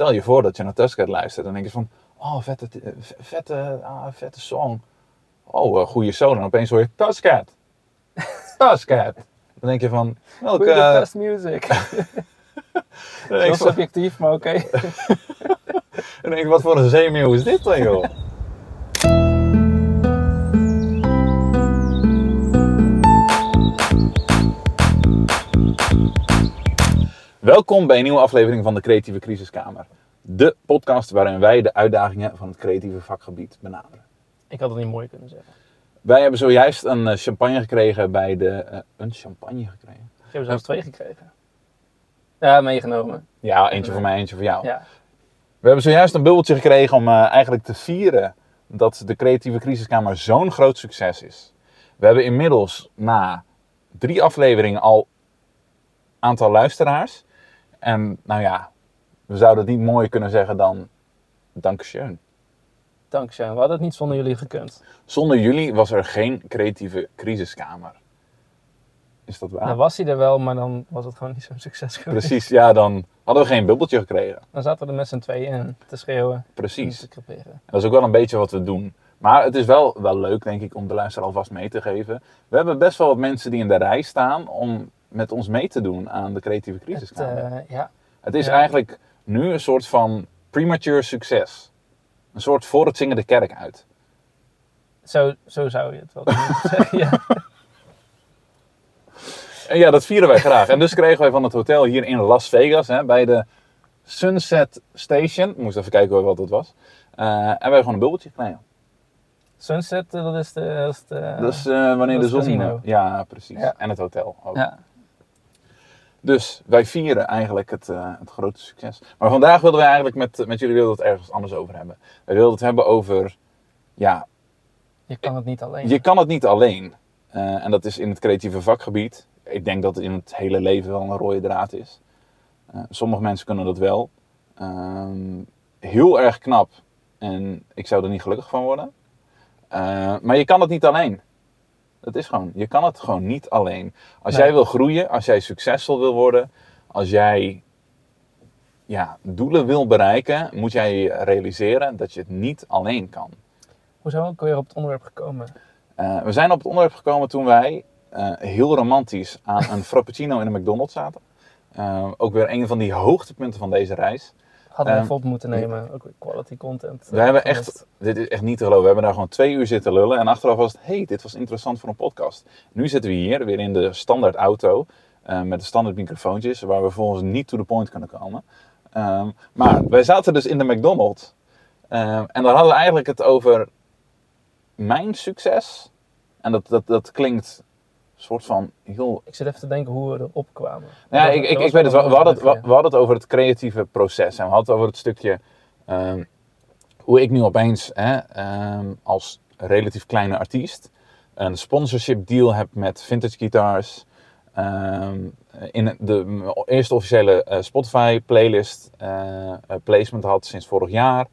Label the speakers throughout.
Speaker 1: stel je voor dat je naar Tusked luistert. Dan denk je van, oh, vette, eh, vette, ah, vette song. Oh, uh, goede solo. En opeens hoor je Tusked. Tusked. Dan denk je van, welke...
Speaker 2: The best music. Heel subjectief, maar oké.
Speaker 1: dan denk je, wat voor een zeemeeuw is dit dan, joh? Welkom bij een nieuwe aflevering van de Creatieve Crisiskamer. De podcast waarin wij de uitdagingen van het creatieve vakgebied benaderen.
Speaker 2: Ik had het niet mooi kunnen zeggen.
Speaker 1: Wij hebben zojuist een eh, champagne gekregen bij de... eh, een champagne gekregen?
Speaker 2: Ik heb zelfs twee gekregen. Ja, meegenomen.
Speaker 1: Ja, eentje voor mij, eentje voor jou.
Speaker 2: Ja.
Speaker 1: We hebben zojuist een bubbeltje gekregen om eh, eigenlijk te vieren dat de creatieve crisiskamer zo'n groot succes is. We hebben inmiddels na drie afleveringen al aantal luisteraars. En nou ja, we zouden het niet mooier kunnen zeggen dan dankjewel.
Speaker 2: Dankzij. We hadden het niet zonder jullie gekund.
Speaker 1: Zonder jullie was er geen creatieve crisiskamer. Is dat waar?
Speaker 2: Dan was hij er wel, maar dan was het gewoon niet zo'n succes geweest.
Speaker 1: Precies, ja, dan hadden we geen bubbeltje gekregen.
Speaker 2: Dan zaten we er met z'n tweeën in te schreeuwen. en
Speaker 1: Precies.
Speaker 2: te creperen.
Speaker 1: Dat is ook wel een beetje wat we doen. Maar het is wel, wel leuk, denk ik, om de luisteraar alvast mee te geven. We hebben best wel wat mensen die in de rij staan om met ons mee te doen aan de creatieve
Speaker 2: Het,
Speaker 1: crisiskamer.
Speaker 2: eh, ja.
Speaker 1: het is
Speaker 2: ja.
Speaker 1: eigenlijk nu een soort van premature succes. Een soort voor het zingen de kerk uit.
Speaker 2: Zo, zo zou je het wel kunnen zeggen. Ja.
Speaker 1: En ja, dat vieren wij graag. En dus kregen wij van het hotel hier in Las Vegas, hè, bij de Sunset Station. Ik moest even kijken wat dat was. Eh en wij gewoon een bubbeltje gekregen.
Speaker 2: Sunset, eh, dat is de... Dat is de
Speaker 1: Dus eh, wanneer
Speaker 2: dat
Speaker 1: de
Speaker 2: is
Speaker 1: zon...
Speaker 2: casino.
Speaker 1: Ja, precies.
Speaker 2: Ja.
Speaker 1: En het hotel ook.
Speaker 2: ja.
Speaker 1: Dus wij vieren eigenlijk het, eh, het grote succes. Maar vandaag wilden wij eigenlijk met, met jullie wilden het ergens anders over hebben. Wij wilden het hebben over, ja,
Speaker 2: Je kan het niet alleen.
Speaker 1: je kan het niet alleen. Eh, en dat is in het creatieve vakgebied. Ik denk dat het in het hele leven wel een rode draad is. Eh, sommige mensen kunnen dat wel. Ehm, heel erg knap. En ik zou er niet gelukkig van worden. Maar je kan het niet alleen. Dat is gewoon, je kan het gewoon niet alleen. Als
Speaker 2: Nee.
Speaker 1: jij wil groeien, als jij succesvol wil worden, als jij ja, doelen wil bereiken, moet jij realiseren dat je het niet alleen kan.
Speaker 2: Hoe zijn we ook weer op het onderwerp gekomen?
Speaker 1: Eh, we zijn op het onderwerp gekomen toen wij eh, heel romantisch aan een frappuccino in de McDonald's zaten. Eh, ook weer een van die hoogtepunten van deze reis.
Speaker 2: Hadden we
Speaker 1: Ehm,
Speaker 2: even op moeten nemen. Ook quality content.
Speaker 1: We hebben
Speaker 2: gemist.
Speaker 1: echt, dit is echt niet te geloven, we hebben daar gewoon twee uur zitten lullen. En achteraf was het, hey, dit was interessant voor een podcast. Nu zitten we hier, weer in de standaard auto, eh, met de standaard microfoontjes, waar we volgens niet to the point kunnen komen. Ehm, maar wij zaten dus in de McDonald's. Ehm, en dan hadden we eigenlijk het over mijn succes. En dat, dat, dat klinkt soort van heel
Speaker 2: Ik zit even te denken hoe we erop kwamen.
Speaker 1: nou,
Speaker 2: Dat-
Speaker 1: ik, ik, ik weet het. We, we hadden het, we, we hadden het over het creatieve proces. En we hadden het over het stukje ehm, hoe ik nu opeens hè, ehm, als relatief kleine artiest een sponsorship deal heb met Vintage Guitars. ehm, in de eerste officiële eh, Spotify playlist eh, placement had sinds vorig jaar.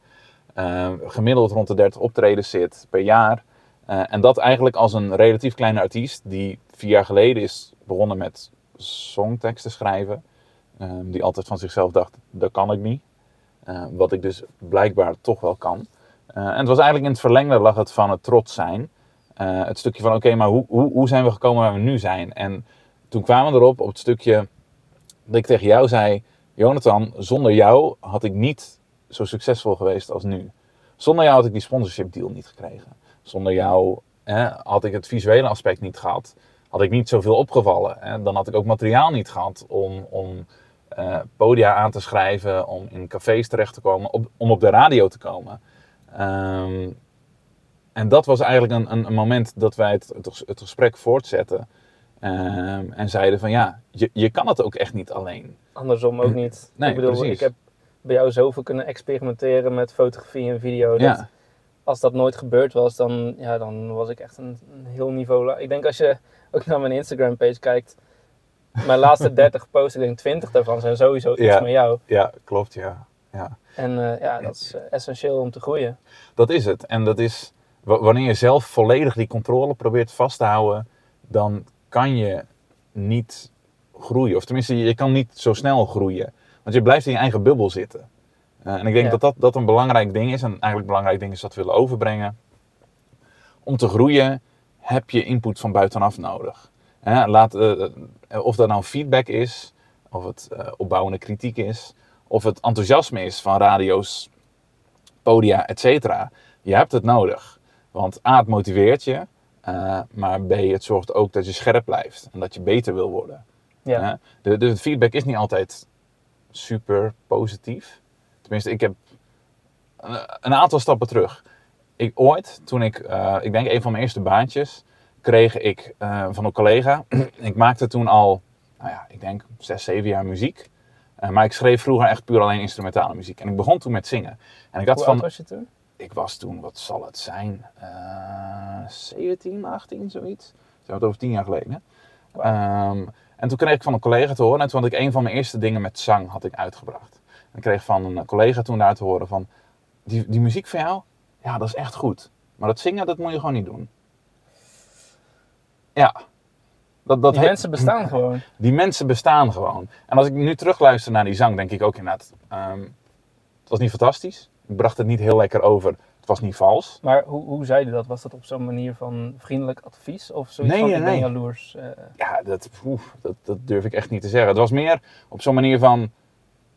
Speaker 1: Gemiddeld rond de 30 optredens zit per jaar. En dat eigenlijk als een relatief kleine artiest die vier jaar geleden is begonnen met songteksten schrijven. ehm, die altijd van zichzelf dacht, dat kan ik niet. Eh, wat ik dus blijkbaar toch wel kan. Eh, en het was eigenlijk in het verlengde lag het van het trots zijn. Eh, het stukje van, oké, maar hoe, hoe, hoe zijn we gekomen waar we nu zijn? En toen kwamen we erop op het stukje dat ik tegen jou zei... Jonathan, zonder jou had ik niet zo succesvol geweest als nu. Zonder jou had ik die sponsorship deal niet gekregen. Zonder jou had ik het visuele aspect niet gehad. Had ik niet zoveel opgevallen. Hè. Dan had ik ook materiaal niet gehad om, om eh, podia aan te schrijven, om in cafés terecht te komen, op, om op de radio te komen. Ehm, en dat was eigenlijk een, een, een moment dat wij het, het, het gesprek voortzetten. Ehm, en zeiden van ja, je, je kan het ook echt niet alleen.
Speaker 2: Andersom ook niet.
Speaker 1: Nee,
Speaker 2: ik bedoel,
Speaker 1: precies.
Speaker 2: ik heb bij jou zoveel kunnen experimenteren met fotografie en video. Dat
Speaker 1: Ja,
Speaker 2: Als dat nooit gebeurd was, dan, ja, dan was ik echt een, een heel niveau. la- Ik denk als je ook naar mijn Instagram page kijkt, mijn laatste 30 posts, ik denk 20 daarvan zijn sowieso iets
Speaker 1: Ja.
Speaker 2: met jou.
Speaker 1: ja klopt ja. ja.
Speaker 2: En eh, ja, dat is eh, essentieel om te groeien.
Speaker 1: Dat is het. En dat is wa- wanneer je zelf volledig die controle probeert vast te houden, dan kan je niet groeien. Of tenminste, je kan niet zo snel groeien. Want je blijft in je eigen bubbel zitten. Eh, en ik denk
Speaker 2: Ja.
Speaker 1: dat, dat dat een belangrijk ding is. En eigenlijk een belangrijk ding is dat we willen overbrengen. Om te groeien heb je input van buitenaf nodig. Laat, eh, eh, of dat nou feedback is, of het opbouwende kritiek is, of het enthousiasme is van radio's, podia, et cetera. Je hebt het nodig. Want A, het motiveert je. maar B, het zorgt ook dat je scherp blijft. En dat je beter wil worden.
Speaker 2: Ja.
Speaker 1: De, de feedback is niet altijd super positief. Tenminste, ik heb een, een aantal stappen terug. Ik, ooit, toen ik, eh, ik denk een van mijn eerste baantjes, kreeg ik eh, van een collega. ik maakte toen al, nou ja, ik denk zes, zeven jaar muziek. Eh, maar ik schreef vroeger echt puur alleen instrumentale muziek. En ik begon toen met zingen. En ik had
Speaker 2: Hoe
Speaker 1: van,
Speaker 2: oud was je toen?
Speaker 1: ik was toen, wat zal het zijn? Eh 17, 18, zoiets. We het over tien jaar geleden. Ehm, en toen kreeg ik van een collega te horen, en toen had ik een van mijn eerste dingen met zang had ik uitgebracht. Ik kreeg van een collega toen daar te horen van, die, die muziek van jou, ja dat is echt goed. Maar dat zingen, dat moet je gewoon niet doen. Ja. Dat, dat
Speaker 2: Die
Speaker 1: he-
Speaker 2: mensen bestaan gewoon.
Speaker 1: die mensen bestaan gewoon. En als ik nu terugluister naar die zang, denk ik ook inderdaad, ehm, het was niet fantastisch. Ik bracht het niet heel lekker over. Het was niet vals.
Speaker 2: Maar hoe, hoe zei je dat? Was dat op zo'n manier van vriendelijk advies? Of zoiets
Speaker 1: Nee,
Speaker 2: van,
Speaker 1: nee, nee.
Speaker 2: jaloers? eh,
Speaker 1: Ja, dat, oef, dat, dat durf ik echt niet te zeggen. Het was meer op zo'n manier van,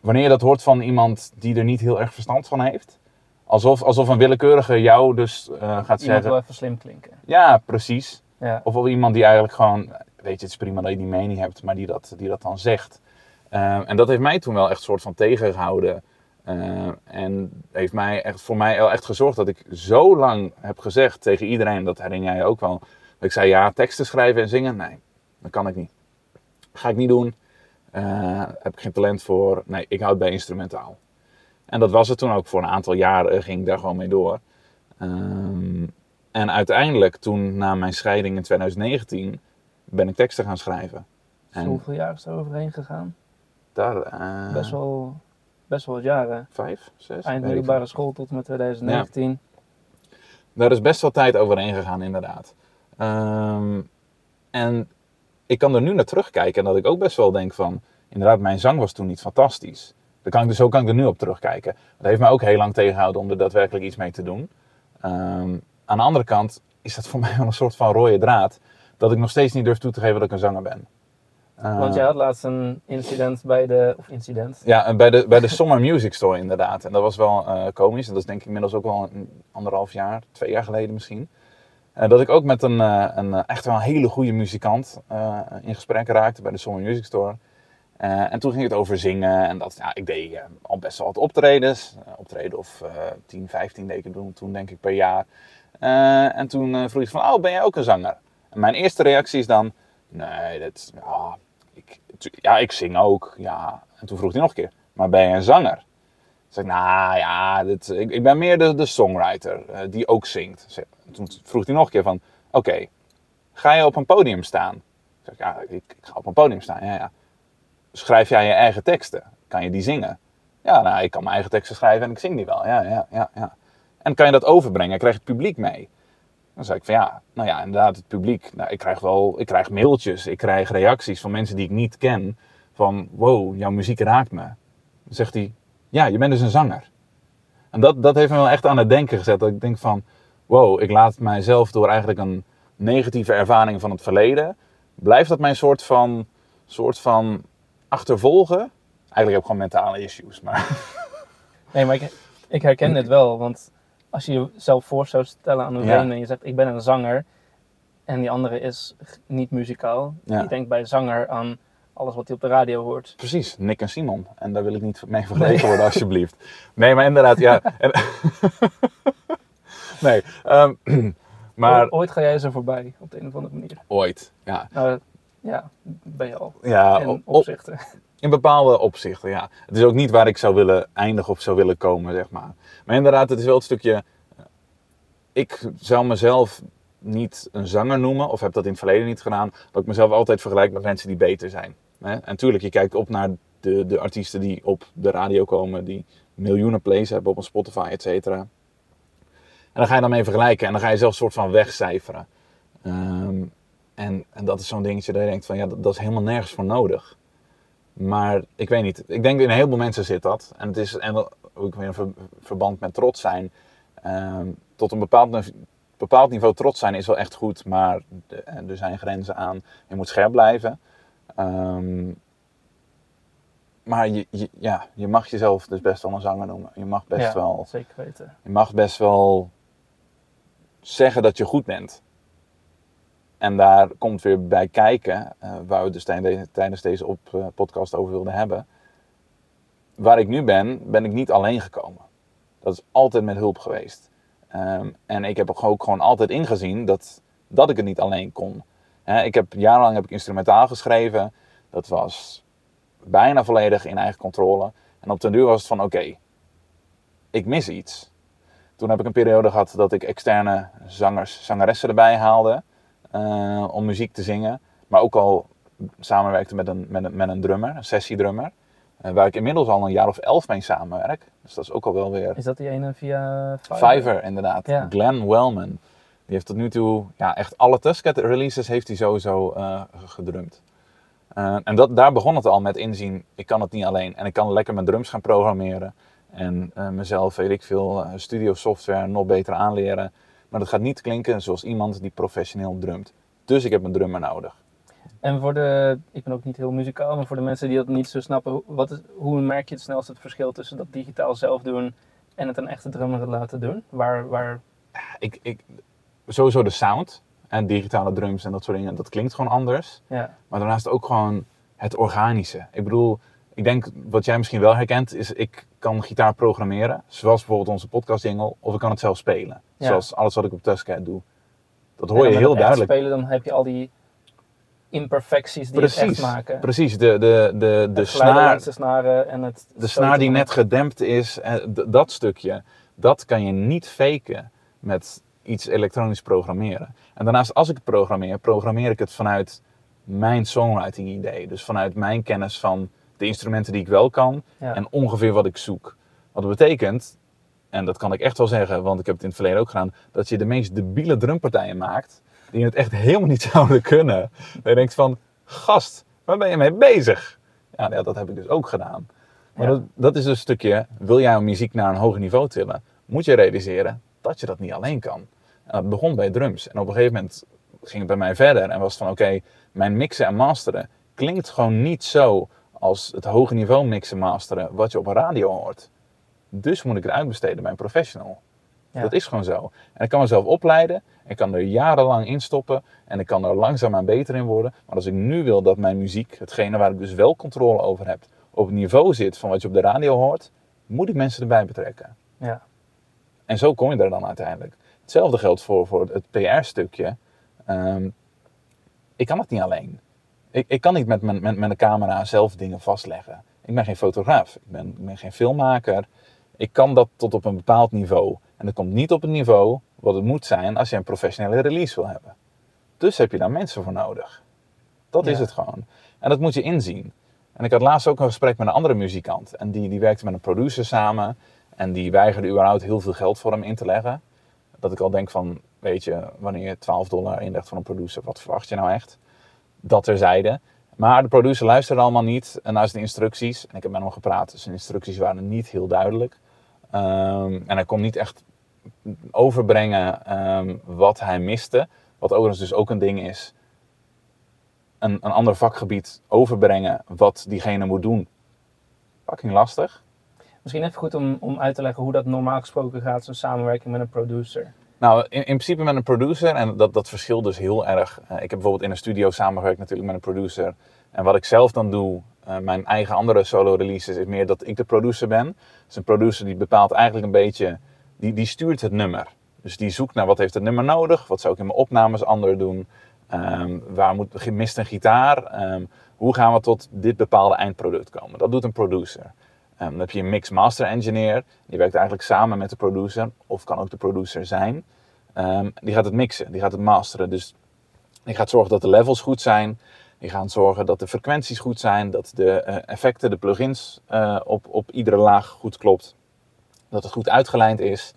Speaker 1: wanneer je dat hoort van iemand die er niet heel erg verstand van heeft. Alsof, alsof een willekeurige jou dus eh, gaat
Speaker 2: iemand
Speaker 1: zeggen,
Speaker 2: wil even slim klinken.
Speaker 1: ja, precies.
Speaker 2: Ja.
Speaker 1: Of wel iemand die eigenlijk gewoon, weet je, het is prima dat je die mening hebt, maar die dat, die dat dan zegt. Ehm, en dat heeft mij toen wel echt soort van tegengehouden. Ehm, en heeft mij echt, voor mij wel echt gezorgd dat ik zo lang heb gezegd tegen iedereen, dat herinner jij ook wel. Dat ik zei, ja, teksten schrijven en zingen, nee, dat kan ik niet. Ga ik niet doen. Eh, heb ik geen talent voor. Nee, ik houd bij instrumentaal. En dat was het toen ook voor een aantal jaren, ging ik daar gewoon mee door. Ehm, en uiteindelijk, toen na mijn scheiding in 2019, ben ik teksten gaan schrijven. En
Speaker 2: hoeveel jaar is er overheen gegaan?
Speaker 1: daar, eh,
Speaker 2: Best wel, best wel wat jaren.
Speaker 1: vijf, zes.
Speaker 2: Eind middelbare school tot en met 2019.
Speaker 1: Daar is best wel tijd overheen gegaan, inderdaad. Ehm, en ik kan er nu naar terugkijken en dat ik ook best wel denk van... Inderdaad, mijn zang was toen niet fantastisch. Daar kan ik, dus- zo kan ik er nu op terugkijken. Dat heeft mij ook heel lang tegengehouden om er daadwerkelijk iets mee te doen. Ehm, aan de andere kant is dat voor mij wel een soort van rode draad... dat ik nog steeds niet durf toe te geven dat ik een zanger ben. Eh,
Speaker 2: Want jij had laatst een incident bij de... Of incident.
Speaker 1: Ja, en bij de, bij de Summer Music Store inderdaad. En dat was wel eh, komisch. En dat is denk ik inmiddels ook wel een anderhalf jaar, twee jaar geleden misschien. Eh, dat ik ook met een, eh, een eh, echt wel een hele goede muzikant in gesprek raakte bij de Summer Music Store. En toen ging het over zingen. En dat, ja, ik deed al best wel wat optredens. Optreden of eh 10, 15 deed ik toen, toen denk ik per jaar. En toen vroeg hij van, oh ben jij ook een zanger? En mijn eerste reactie is dan, nee, dat, ja, ik, ja, ik zing ook, ja. En toen vroeg hij nog een keer, maar ben je een zanger? Toen zei ik, nou ja, dit, ik, ik ben meer de, de songwriter die ook zingt. Zeg- Toen vroeg hij nog een keer van, oké, ga je op een podium staan? Ik zeg, ja, ik, ik ga op een podium staan, ja, ja. Schrijf jij je eigen teksten? Kan je die zingen? Ja, nou, ik kan mijn eigen teksten schrijven en ik zing die wel, ja, ja, ja, ja. En kan je dat overbrengen? Krijg je het publiek mee? Dan zei ik van ja, nou ja, inderdaad, het publiek. Nou, ik krijg wel, ik krijg mailtjes, ik krijg reacties van mensen die ik niet ken. Van wow, jouw muziek raakt me. Dan zegt hij, ja, je bent dus een zanger. En dat, dat heeft me wel echt aan het denken gezet. Dat ik denk van, wow, ik laat mijzelf door eigenlijk een negatieve ervaring van het verleden. Blijft dat mijn soort van, soort van achtervolgen? Eigenlijk heb ik gewoon mentale issues, maar
Speaker 2: Nee, maar ik, ik herken dit wel. Want als je jezelf voor zou stellen aan een
Speaker 1: Ja.
Speaker 2: en je zegt ik ben een zanger. En die andere is niet muzikaal.
Speaker 1: Ja.
Speaker 2: Je denkt bij zanger aan alles wat hij op de radio hoort.
Speaker 1: Precies, Nick en Simon. En daar wil ik niet mee vergeleken worden, alsjeblieft. Nee, maar inderdaad, ja. En, nee, ehm, maar
Speaker 2: Ooit, ooit ga jij ze voorbij op de een of andere manier.
Speaker 1: ooit, ja.
Speaker 2: Nou, ja, ben je al.
Speaker 1: Ja,
Speaker 2: in
Speaker 1: op- op-
Speaker 2: opzichten.
Speaker 1: in bepaalde opzichten, ja. Het is ook niet waar ik zou willen eindigen of zou willen komen, zeg maar. Maar inderdaad, het is wel het stukje... eh, Ik zou mezelf niet een zanger noemen, of heb dat in het verleden niet gedaan, dat ik mezelf altijd vergelijk met mensen die beter zijn. Hè? En tuurlijk, je kijkt op naar de, de artiesten die op de radio komen, die miljoenen plays hebben op een Spotify, et cetera. En dan ga je dan mee vergelijken en dan ga je zelf een soort van wegcijferen. Ehm, en, en dat is zo'n dingetje dat je denkt van, ja, dat, dat is helemaal nergens voor nodig. Maar ik weet niet. Ik denk in een heleboel mensen zit dat. En, het is, en ik weer een ver- verband met trots zijn. Ehm, tot een bepaald, bepaald niveau trots zijn is wel echt goed, maar de- er zijn grenzen aan. Je moet scherp blijven. Ehm, maar je, je, ja, je mag jezelf dus best wel een zanger noemen. Je mag best
Speaker 2: Ja,
Speaker 1: wel
Speaker 2: Zeker weten.
Speaker 1: je mag best wel zeggen dat je goed bent. En daar komt weer bij kijken, eh, waar we dus tijdens deze op, eh, podcast over wilden hebben. Waar ik nu ben, ben ik niet alleen gekomen. Dat is altijd met hulp geweest. Ehm, en ik heb ook gewoon altijd ingezien dat, dat ik het niet alleen kon. Ik heb, jarenlang heb ik instrumentaal geschreven. Dat was bijna volledig in eigen controle. En op den duur was het van oké, ik mis iets. Toen heb ik een periode gehad dat ik externe zangers, zangeressen erbij haalde eh, om muziek te zingen. Maar ook al samenwerkte met een, met een, met een drummer, een sessiedrummer. eh, waar ik inmiddels al een jaar of elf mee samenwerk. Dus dat is ook al wel weer
Speaker 2: Is dat die ene via Fiverr?
Speaker 1: Fiverr inderdaad.
Speaker 2: Ja.
Speaker 1: Glenn Wellman. Die heeft tot nu toe ja, echt alle Tusked releases heeft hij sowieso eh, gedrumd. En dat, daar begon het al met inzien, ik kan het niet alleen. En ik kan lekker mijn drums gaan programmeren. En eh, mezelf, weet ik veel, eh, studio software nog beter aanleren. Maar dat gaat niet klinken zoals iemand die professioneel drumt. Dus ik heb een drummer nodig.
Speaker 2: En voor de, ik ben ook niet heel muzikaal, maar voor de mensen die dat niet zo snappen, hoe- wat is, hoe merk je het snelst het verschil tussen dat digitaal zelf doen en het een echte drummer laten doen? Waar, waar,
Speaker 1: Ik, ik, sowieso de sound en digitale drums en dat soort dingen, dat klinkt gewoon anders.
Speaker 2: ja,
Speaker 1: Maar daarnaast ook gewoon het organische. Ik bedoel, ik denk wat jij misschien wel herkent, is ik kan gitaar programmeren. Zoals bijvoorbeeld onze podcast jingle. Of ik kan het zelf spelen.
Speaker 2: Ja.
Speaker 1: Zoals alles wat ik op Tuskcat doe. Dat hoor je heel
Speaker 2: het echt
Speaker 1: duidelijk.
Speaker 2: spelen, dan heb je al die imperfecties die het echt maken.
Speaker 1: precies. De, de, de, de snaar,
Speaker 2: snaren en het
Speaker 1: de snaar die net gedempt is, eh, dat stukje, dat kan je niet faken met iets elektronisch programmeren. En daarnaast, als ik het programmeer, programmeer ik het vanuit mijn songwriting idee. Dus vanuit mijn kennis van de instrumenten die ik wel kan
Speaker 2: Ja.
Speaker 1: en ongeveer wat ik zoek. Wat dat betekent, en dat kan ik echt wel zeggen, want ik heb het in het verleden ook gedaan, dat je de meest debiele drumpartijen maakt, die het echt helemaal niet zouden kunnen. Dat je denkt van, gast, waar ben je mee bezig? Ja, ja dat heb ik dus ook gedaan. Maar
Speaker 2: Ja.
Speaker 1: dat, dat is dus een stukje, wil jij muziek naar een hoger niveau tillen, moet je realiseren dat je dat niet alleen kan. En dat begon bij drums. En op een gegeven moment ging het bij mij verder en was van oké, mijn mixen en masteren klinkt gewoon niet zo als het hoge niveau mixen masteren wat je op een radio hoort. Dus moet ik het uitbesteden bij een professional.
Speaker 2: Ja.
Speaker 1: Dat is gewoon zo. En ik kan mezelf opleiden, ik kan er jarenlang in stoppen en ik kan er langzaamaan beter in worden. Maar als ik nu wil dat mijn muziek, hetgene waar ik dus wel controle over heb, op het niveau zit van wat je op de radio hoort, moet ik mensen erbij betrekken.
Speaker 2: Ja.
Speaker 1: En zo kom je er dan uiteindelijk. Hetzelfde geldt voor, voor het PR-stukje. Ehm, ik kan het niet alleen. Ik, ik kan niet met mijn, met, met een camera zelf dingen vastleggen. Ik ben geen fotograaf, ik ben, ik ben geen filmmaker. Ik kan dat tot op een bepaald niveau. En dat komt niet op het niveau wat het moet zijn als je een professionele release wil hebben. Dus heb je daar mensen voor nodig. Dat is het gewoon. En dat moet je inzien. En ik had laatst ook een gesprek met een andere muzikant. En die, die werkte met een producer samen. En die weigerde überhaupt heel veel geld voor hem in te leggen. Dat ik al denk van, weet je, wanneer je 12 dollar inlegt voor een producer, wat verwacht je nou echt? Dat terzijde. Maar de producer luisterde allemaal niet naar zijn instructies. En ik heb met hem gepraat. Zijn instructies waren niet heel duidelijk. Ehm, en hij kon niet echt overbrengen ehm, wat hij miste. Wat overigens dus ook een ding is. Een, een ander vakgebied overbrengen wat diegene moet doen. Fucking lastig.
Speaker 2: Misschien even goed om, om uit te leggen hoe dat normaal gesproken gaat, zo'n samenwerking met een producer.
Speaker 1: Nou, in, in principe met een producer, en dat, dat verschilt dus heel erg. Eh, ik heb bijvoorbeeld in een studio samengewerkt natuurlijk met een producer. En wat ik zelf dan doe, eh, mijn eigen andere solo releases, is meer dat ik de producer ben. Dus een producer die bepaalt eigenlijk een beetje, die, die stuurt het nummer. Dus die zoekt naar wat heeft het nummer nodig, wat zou ik in mijn opnames anders doen. Ehm, waar moet, mist een gitaar? Ehm, hoe gaan we tot dit bepaalde eindproduct komen? Dat doet een producer. Ehm, dan heb je een mix-master engineer. Die werkt eigenlijk samen met de producer, of kan ook de producer zijn. Ehm, die gaat het mixen, die gaat het masteren. Dus die gaat zorgen dat de levels goed zijn. Die gaan zorgen dat de frequenties goed zijn. Dat de eh, effecten, de plugins eh, op, op iedere laag goed klopt. Dat het goed uitgelijnd is.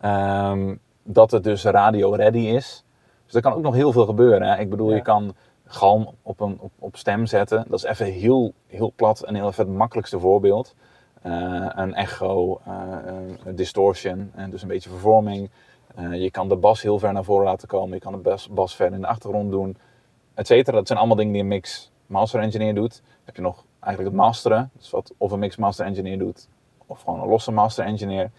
Speaker 1: Ehm, dat het dus radio ready is. Dus er kan ook nog heel veel gebeuren. Hè? Ik bedoel,
Speaker 2: Ja.
Speaker 1: je kan galm op, een, op, op stem zetten. Dat is even heel, heel plat en heel even het makkelijkste voorbeeld. Eh, een echo, eh, een distortion en dus een beetje vervorming. Eh, je kan de bas heel ver naar voren laten komen, je kan de bas, bas ver in de achtergrond doen, et cetera. Dat zijn allemaal dingen die een mix master engineer doet. Dan heb je nog eigenlijk het masteren, dus wat of een mix master engineer doet, of gewoon een losse master engineer.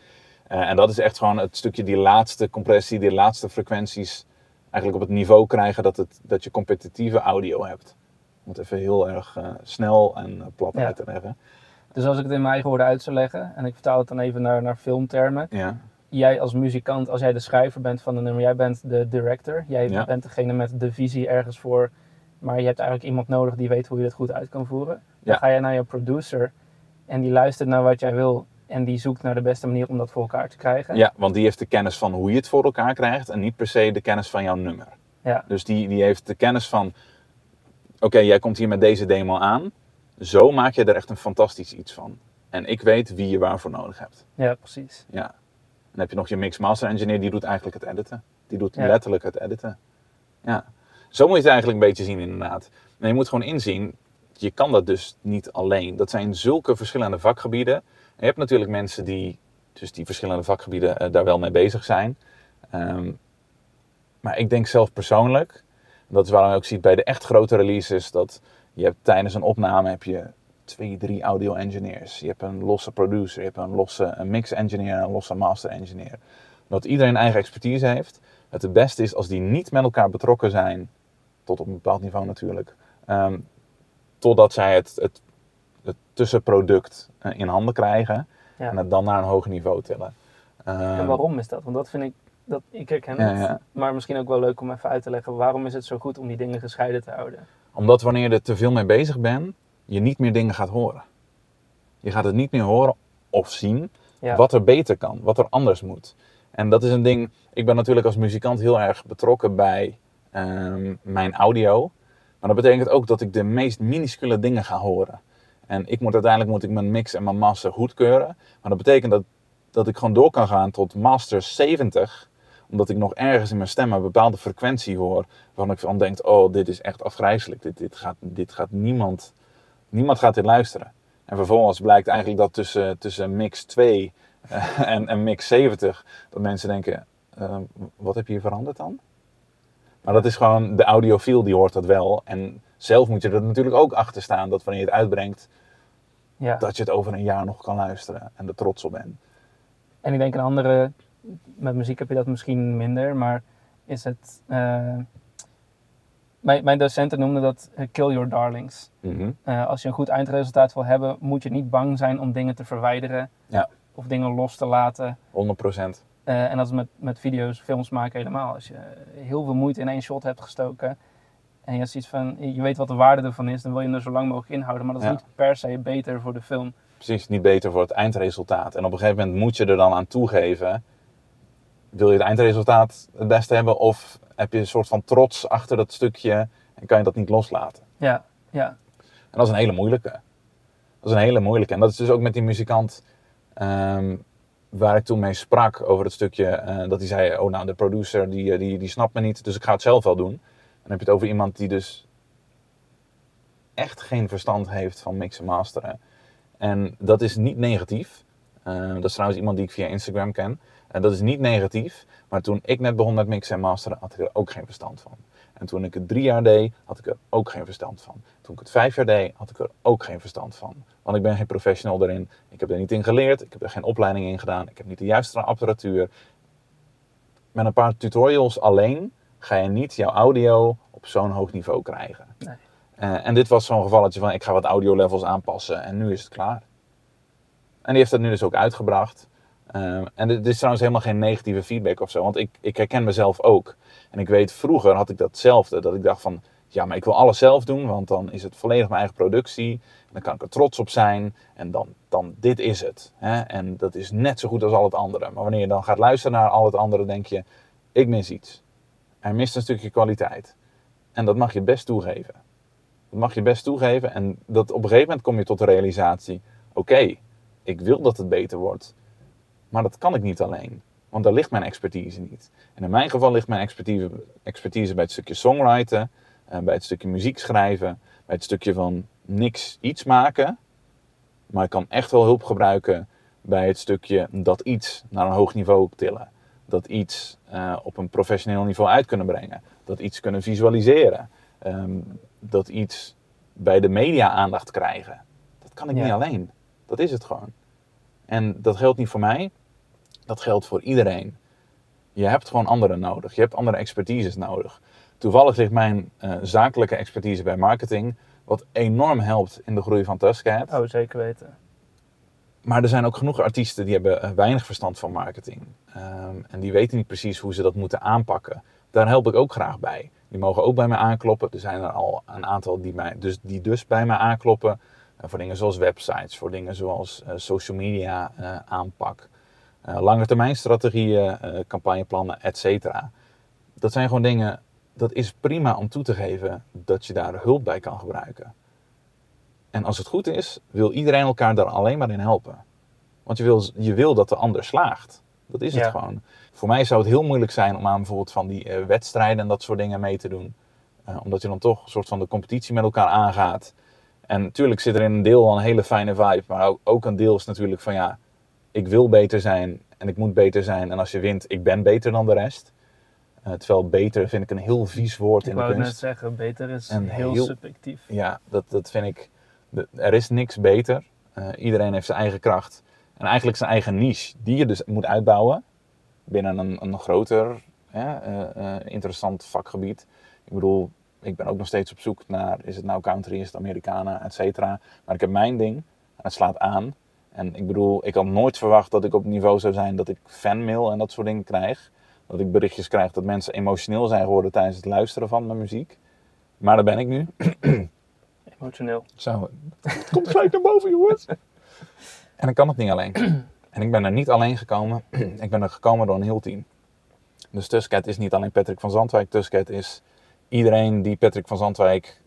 Speaker 1: en dat is echt gewoon het stukje die laatste compressie, die laatste frequenties eigenlijk op het niveau krijgen dat, het, dat je competitieve audio hebt. Om het even heel erg snel en plat uit te leggen.
Speaker 2: Dus als ik het in mijn eigen woorden uit zou leggen, en ik vertaal het dan even naar, naar filmtermen.
Speaker 1: Ja.
Speaker 2: Jij als muzikant, als jij de schrijver bent van de nummer, jij bent de director. Jij bent degene met de visie ergens voor. Maar je hebt eigenlijk iemand nodig die weet hoe je het goed uit kan voeren. Dan ga je naar je producer en die luistert naar wat jij wil. En die zoekt naar de beste manier om dat voor elkaar te krijgen.
Speaker 1: Ja, want die heeft de kennis van hoe je het voor elkaar krijgt en niet per se de kennis van jouw nummer.
Speaker 2: Ja.
Speaker 1: Dus die, die heeft de kennis van, oké, jij komt hier met deze demo aan zo maak je er echt een fantastisch iets van. En ik weet wie je waarvoor nodig hebt.
Speaker 2: Ja, precies.
Speaker 1: Ja. Dan heb je nog je mix master engineer, die doet eigenlijk het editen. Die doet letterlijk het editen. Ja. Zo moet je het eigenlijk een beetje zien inderdaad. En je moet gewoon inzien, je kan dat dus niet alleen. Dat zijn zulke verschillende vakgebieden. En je hebt natuurlijk mensen die dus die verschillende vakgebieden uh, daar wel mee bezig zijn. Um, maar ik denk zelf persoonlijk, dat is waarom je ook ziet bij de echt grote releases, dat je hebt tijdens een opname heb je twee, drie audio engineers. Je hebt een losse producer, je hebt een losse een mix engineer en een losse master engineer. Dat iedereen eigen expertise heeft. Het het beste is als die niet met elkaar betrokken zijn, tot op een bepaald niveau natuurlijk, um, totdat zij het, het, het tussenproduct eh, in handen krijgen en het dan naar een hoger niveau tillen.
Speaker 2: en ehm, waarom is dat? Want dat vind ik, dat, ik herken het, maar misschien ook wel leuk om even uit te leggen. Waarom is het zo goed om die dingen gescheiden te houden?
Speaker 1: Omdat wanneer je er te veel mee bezig bent, je niet meer dingen gaat horen. Je gaat het niet meer horen of zien wat er beter kan, wat er anders moet. En dat is een ding, ik ben natuurlijk als muzikant heel erg betrokken bij ehm, mijn audio. Maar dat betekent ook dat ik de meest minuscule dingen ga horen. En ik moet uiteindelijk moet ik mijn mix en mijn master goedkeuren. Maar dat betekent dat, dat ik gewoon door kan gaan tot master 70 omdat ik nog ergens in mijn stem een bepaalde frequentie hoor. Waarvan ik van denk, oh, dit is echt afgrijzelijk. Dit, dit, gaat, dit gaat niemand, niemand gaat dit luisteren. En vervolgens blijkt eigenlijk dat tussen, tussen mix 2 eh, en, en mix 70, dat mensen denken, uh, wat heb je hier veranderd dan? Maar dat is gewoon, de audiofiel die hoort dat wel. En zelf moet je er natuurlijk ook achter staan dat wanneer je het uitbrengt, ja. dat je het over een jaar nog kan luisteren en er trots op bent.
Speaker 2: En ik denk een andere met muziek heb je dat misschien minder, maar is het. Uh, mijn, mijn docenten noemden dat uh, kill your darlings.
Speaker 1: Mhm.
Speaker 2: Eh, als je een goed eindresultaat wil hebben, moet je niet bang zijn om dingen te verwijderen
Speaker 1: ja.
Speaker 2: of dingen los te laten.
Speaker 1: 100%.
Speaker 2: en dat is met, met video's, films maken helemaal. Als je heel veel moeite in één shot hebt gestoken en je, ziet van, je weet wat de waarde ervan is, dan wil je hem er zo lang mogelijk inhouden. Maar dat is niet per se beter voor de film.
Speaker 1: Precies, niet beter voor het eindresultaat. En op een gegeven moment moet je er dan aan toegeven wil je het eindresultaat het beste hebben of heb je een soort van trots achter dat stukje en kan je dat niet loslaten?
Speaker 2: Ja, ja.
Speaker 1: En dat is een hele moeilijke. Dat is een hele moeilijke. En dat is dus ook met die muzikant ehm, waar ik toen mee sprak over het stukje uh, dat hij zei, oh nou de producer die, eh, die, die snapt me niet, dus ik ga het zelf wel doen. En dan heb je het over iemand die dus echt geen verstand heeft van mixen masteren. En dat is niet negatief. Uh, dat is trouwens iemand die ik via Instagram ken. En dat is niet negatief, maar toen ik net begon met mixen en masteren, had ik er ook geen verstand van. En toen ik het drie jaar deed, had ik er ook geen verstand van. Toen ik het vijf jaar deed, had ik er ook geen verstand van. Want ik ben geen professional erin. Ik heb er niet in geleerd. Ik heb er geen opleiding in gedaan. Ik heb niet de juiste apparatuur. Met een paar tutorials alleen ga je niet jouw audio op zo'n hoog niveau krijgen.
Speaker 2: Nee.
Speaker 1: Uh, en dit was zo'n gevalletje van ik ga wat audio levels aanpassen en nu is het klaar. En die heeft dat nu dus ook uitgebracht. Ehm, en dit is trouwens helemaal geen negatieve feedback of zo, want ik, ik herken mezelf ook. En ik weet, vroeger had ik datzelfde, dat ik dacht van, ja, maar ik wil alles zelf doen, want dan is het volledig mijn eigen productie. En dan kan ik er trots op zijn en dan, dan dit is het. Hè? En dat is net zo goed als al het andere. Maar wanneer je dan gaat luisteren naar al het andere, denk je, ik mis iets. Er mist een stukje kwaliteit. En dat mag je best toegeven. Dat mag je best toegeven en dat op een gegeven moment kom je tot de realisatie, oké, ik wil dat het beter wordt. Maar dat kan ik niet alleen, want daar ligt mijn expertise niet. En in mijn geval ligt mijn expertise, expertise bij het stukje songwriten, uh, bij het stukje muziek schrijven, bij het stukje van niks iets maken. Maar ik kan echt wel hulp gebruiken bij het stukje dat iets naar een hoog niveau tillen. Dat iets uh, op een professioneel niveau uit kunnen brengen. Dat iets kunnen visualiseren. Um, dat iets bij de media aandacht krijgen. Dat kan ik niet alleen. Dat is het gewoon. En dat geldt niet voor mij. Dat geldt voor iedereen. Je hebt gewoon anderen nodig. Je hebt andere expertises nodig. Toevallig ligt mijn uh, zakelijke expertise bij marketing, wat enorm helpt in de groei van Tuskcat.
Speaker 2: Oh, zeker weten.
Speaker 1: Maar er zijn ook genoeg artiesten die hebben eh, weinig verstand van marketing. Um, en die weten niet precies hoe ze dat moeten aanpakken. Daar help ik ook graag bij. Die mogen ook bij mij aankloppen. Er zijn er al een aantal die, mij, dus, die dus bij mij aankloppen. Uh, voor dingen zoals websites, voor dingen zoals uh, social media aanpak. Lange termijn strategieën, campagneplannen, et cetera. Dat zijn gewoon dingen dat is prima om toe te geven dat je daar hulp bij kan gebruiken. En als het goed is, wil iedereen elkaar daar alleen maar in helpen. Want je wil, je wil dat de ander slaagt. Dat is het gewoon. Voor mij zou het heel moeilijk zijn om aan bijvoorbeeld van die uh, wedstrijden en dat soort dingen mee te doen. Uh, omdat je dan toch een soort van de competitie met elkaar aangaat. En natuurlijk zit er in een deel wel een hele fijne vibe. Maar ook, ook een deel is natuurlijk van ja, ik wil beter zijn en ik moet beter zijn. En als je wint, ik ben beter dan de rest. Uh, terwijl beter vind ik een heel vies woord
Speaker 2: ik
Speaker 1: in de kunst.
Speaker 2: Ik wou net zeggen, beter is heel, subjectief.
Speaker 1: Ja, dat, dat vind ik... er is niks beter. Uh, iedereen heeft zijn eigen kracht. En eigenlijk zijn eigen niche, die je dus moet uitbouwen binnen een, een groter, ja, uh, interessant vakgebied. Ik bedoel, ik ben ook nog steeds op zoek naar, is het nou country, is het Americana, et cetera. Maar ik heb mijn ding, en het slaat aan. En ik bedoel, ik had nooit verwacht dat ik op het niveau zou zijn dat ik fanmail en dat soort dingen krijg dat ik berichtjes krijg dat mensen emotioneel zijn geworden tijdens het luisteren van mijn muziek. Maar daar ben ik nu.
Speaker 2: Emotioneel.
Speaker 1: Zo, het komt gelijk naar boven, jongens. En ik kan het niet alleen. En ik ben er niet alleen gekomen. ik ben er gekomen door een heel team. Dus Tusket is niet alleen Patrick van Zandwijk. Tusket is iedereen die Patrick van Zandwijk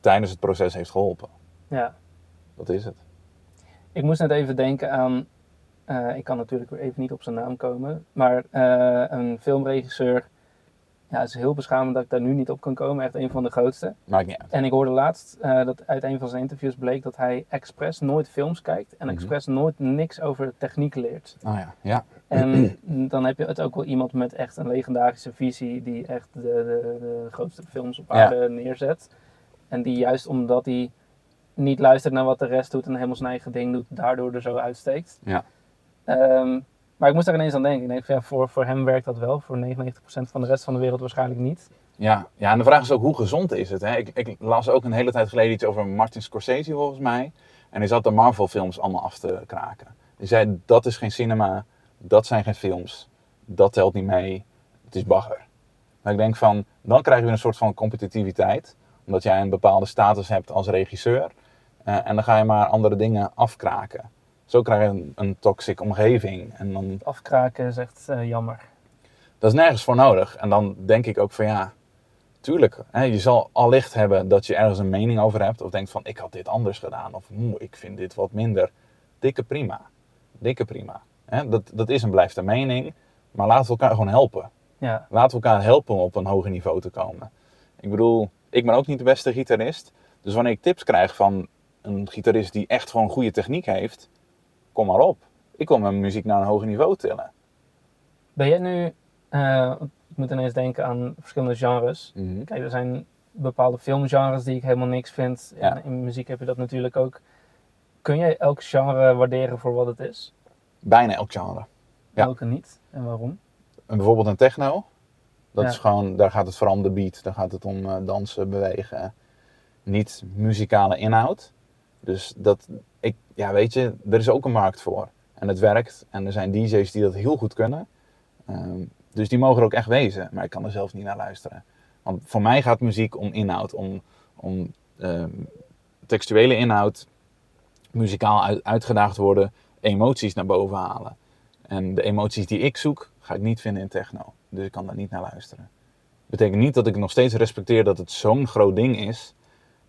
Speaker 1: tijdens het proces heeft geholpen.
Speaker 2: Ja.
Speaker 1: Dat is het.
Speaker 2: Ik moest net even denken aan uh, ik kan natuurlijk weer even niet op zijn naam komen. Maar uh, een filmregisseur. Ja, het is heel beschamend dat ik daar nu niet op kan komen. Echt een van de grootste.
Speaker 1: Maakt niet uit.
Speaker 2: En ik hoorde laatst uh, dat uit een van zijn interviews bleek dat hij expres nooit films kijkt. En mm expres nooit niks over techniek leert.
Speaker 1: Oh ja, ja.
Speaker 2: En dan heb je het ook wel iemand met echt een legendarische visie. Die echt de, de, de grootste films op aarde ja. neerzet. En die juist omdat hij niet luistert naar wat de rest doet en helemaal zijn eigen ding doet, daardoor er zo uitsteekt.
Speaker 1: Ja.
Speaker 2: Um, maar ik moest daar ineens aan denken. Ik denk, ja, voor, voor hem werkt dat wel, voor 99% van de rest van de wereld waarschijnlijk niet.
Speaker 1: Ja, ja en de vraag is ook hoe gezond is het? Hè? Ik, ik las ook een hele tijd geleden iets over Martin Scorsese volgens mij. En hij zat de Marvel films allemaal af te kraken. Hij zei, dat is geen cinema, dat zijn geen films, dat telt niet mee, het is bagger. Maar ik denk van, dan krijg je een soort van competitiviteit. Omdat jij een bepaalde status hebt als regisseur. Uh, en dan ga je maar andere dingen afkraken. Zo krijg je een, een toxic omgeving. En dan...
Speaker 2: Afkraken is echt uh, jammer.
Speaker 1: Dat is nergens voor nodig. En dan denk ik ook van ja, tuurlijk. Hè, je zal allicht hebben dat je ergens een mening over hebt. Of denkt van ik had dit anders gedaan. Of ik vind dit wat minder. Dikke prima. Dikke prima. Hè, dat, dat is en blijft een mening. Maar laten we elkaar gewoon helpen.
Speaker 2: Ja.
Speaker 1: Laten we elkaar helpen om op een hoger niveau te komen. Ik bedoel, ik ben ook niet de beste gitarist. Dus wanneer ik tips krijg van een gitarist die echt gewoon goede techniek heeft, kom maar op. Ik wil mijn muziek naar een hoger niveau tillen.
Speaker 2: Ben jij nu, uh, ik moet ineens denken aan verschillende genres.
Speaker 1: Mhm.
Speaker 2: Kijk, er zijn bepaalde filmgenres die ik helemaal niks vind.
Speaker 1: Ja.
Speaker 2: En in muziek heb je dat natuurlijk ook. Kun jij elk genre waarderen voor wat het is?
Speaker 1: Bijna elk genre. Ja.
Speaker 2: Welke niet en waarom?
Speaker 1: En bijvoorbeeld een techno. Dat
Speaker 2: Ja.
Speaker 1: is gewoon, daar gaat het vooral om de beat. Daar gaat het om eh, dansen, bewegen. Niet muzikale inhoud. Dus dat, ik, ja weet je, er is ook een markt voor. En het werkt. En er zijn DJ's die dat heel goed kunnen. Ehm, dus die mogen er ook echt wezen. Maar ik kan er zelf niet naar luisteren. Want voor mij gaat muziek om inhoud. Om, om ehm, textuele inhoud. Muzikaal uit, uitgedaagd worden. Emoties naar boven halen. En de emoties die ik zoek, ga ik niet vinden in techno. Dus ik kan daar niet naar luisteren. Betekent niet dat ik nog steeds respecteer dat het zo'n groot ding is.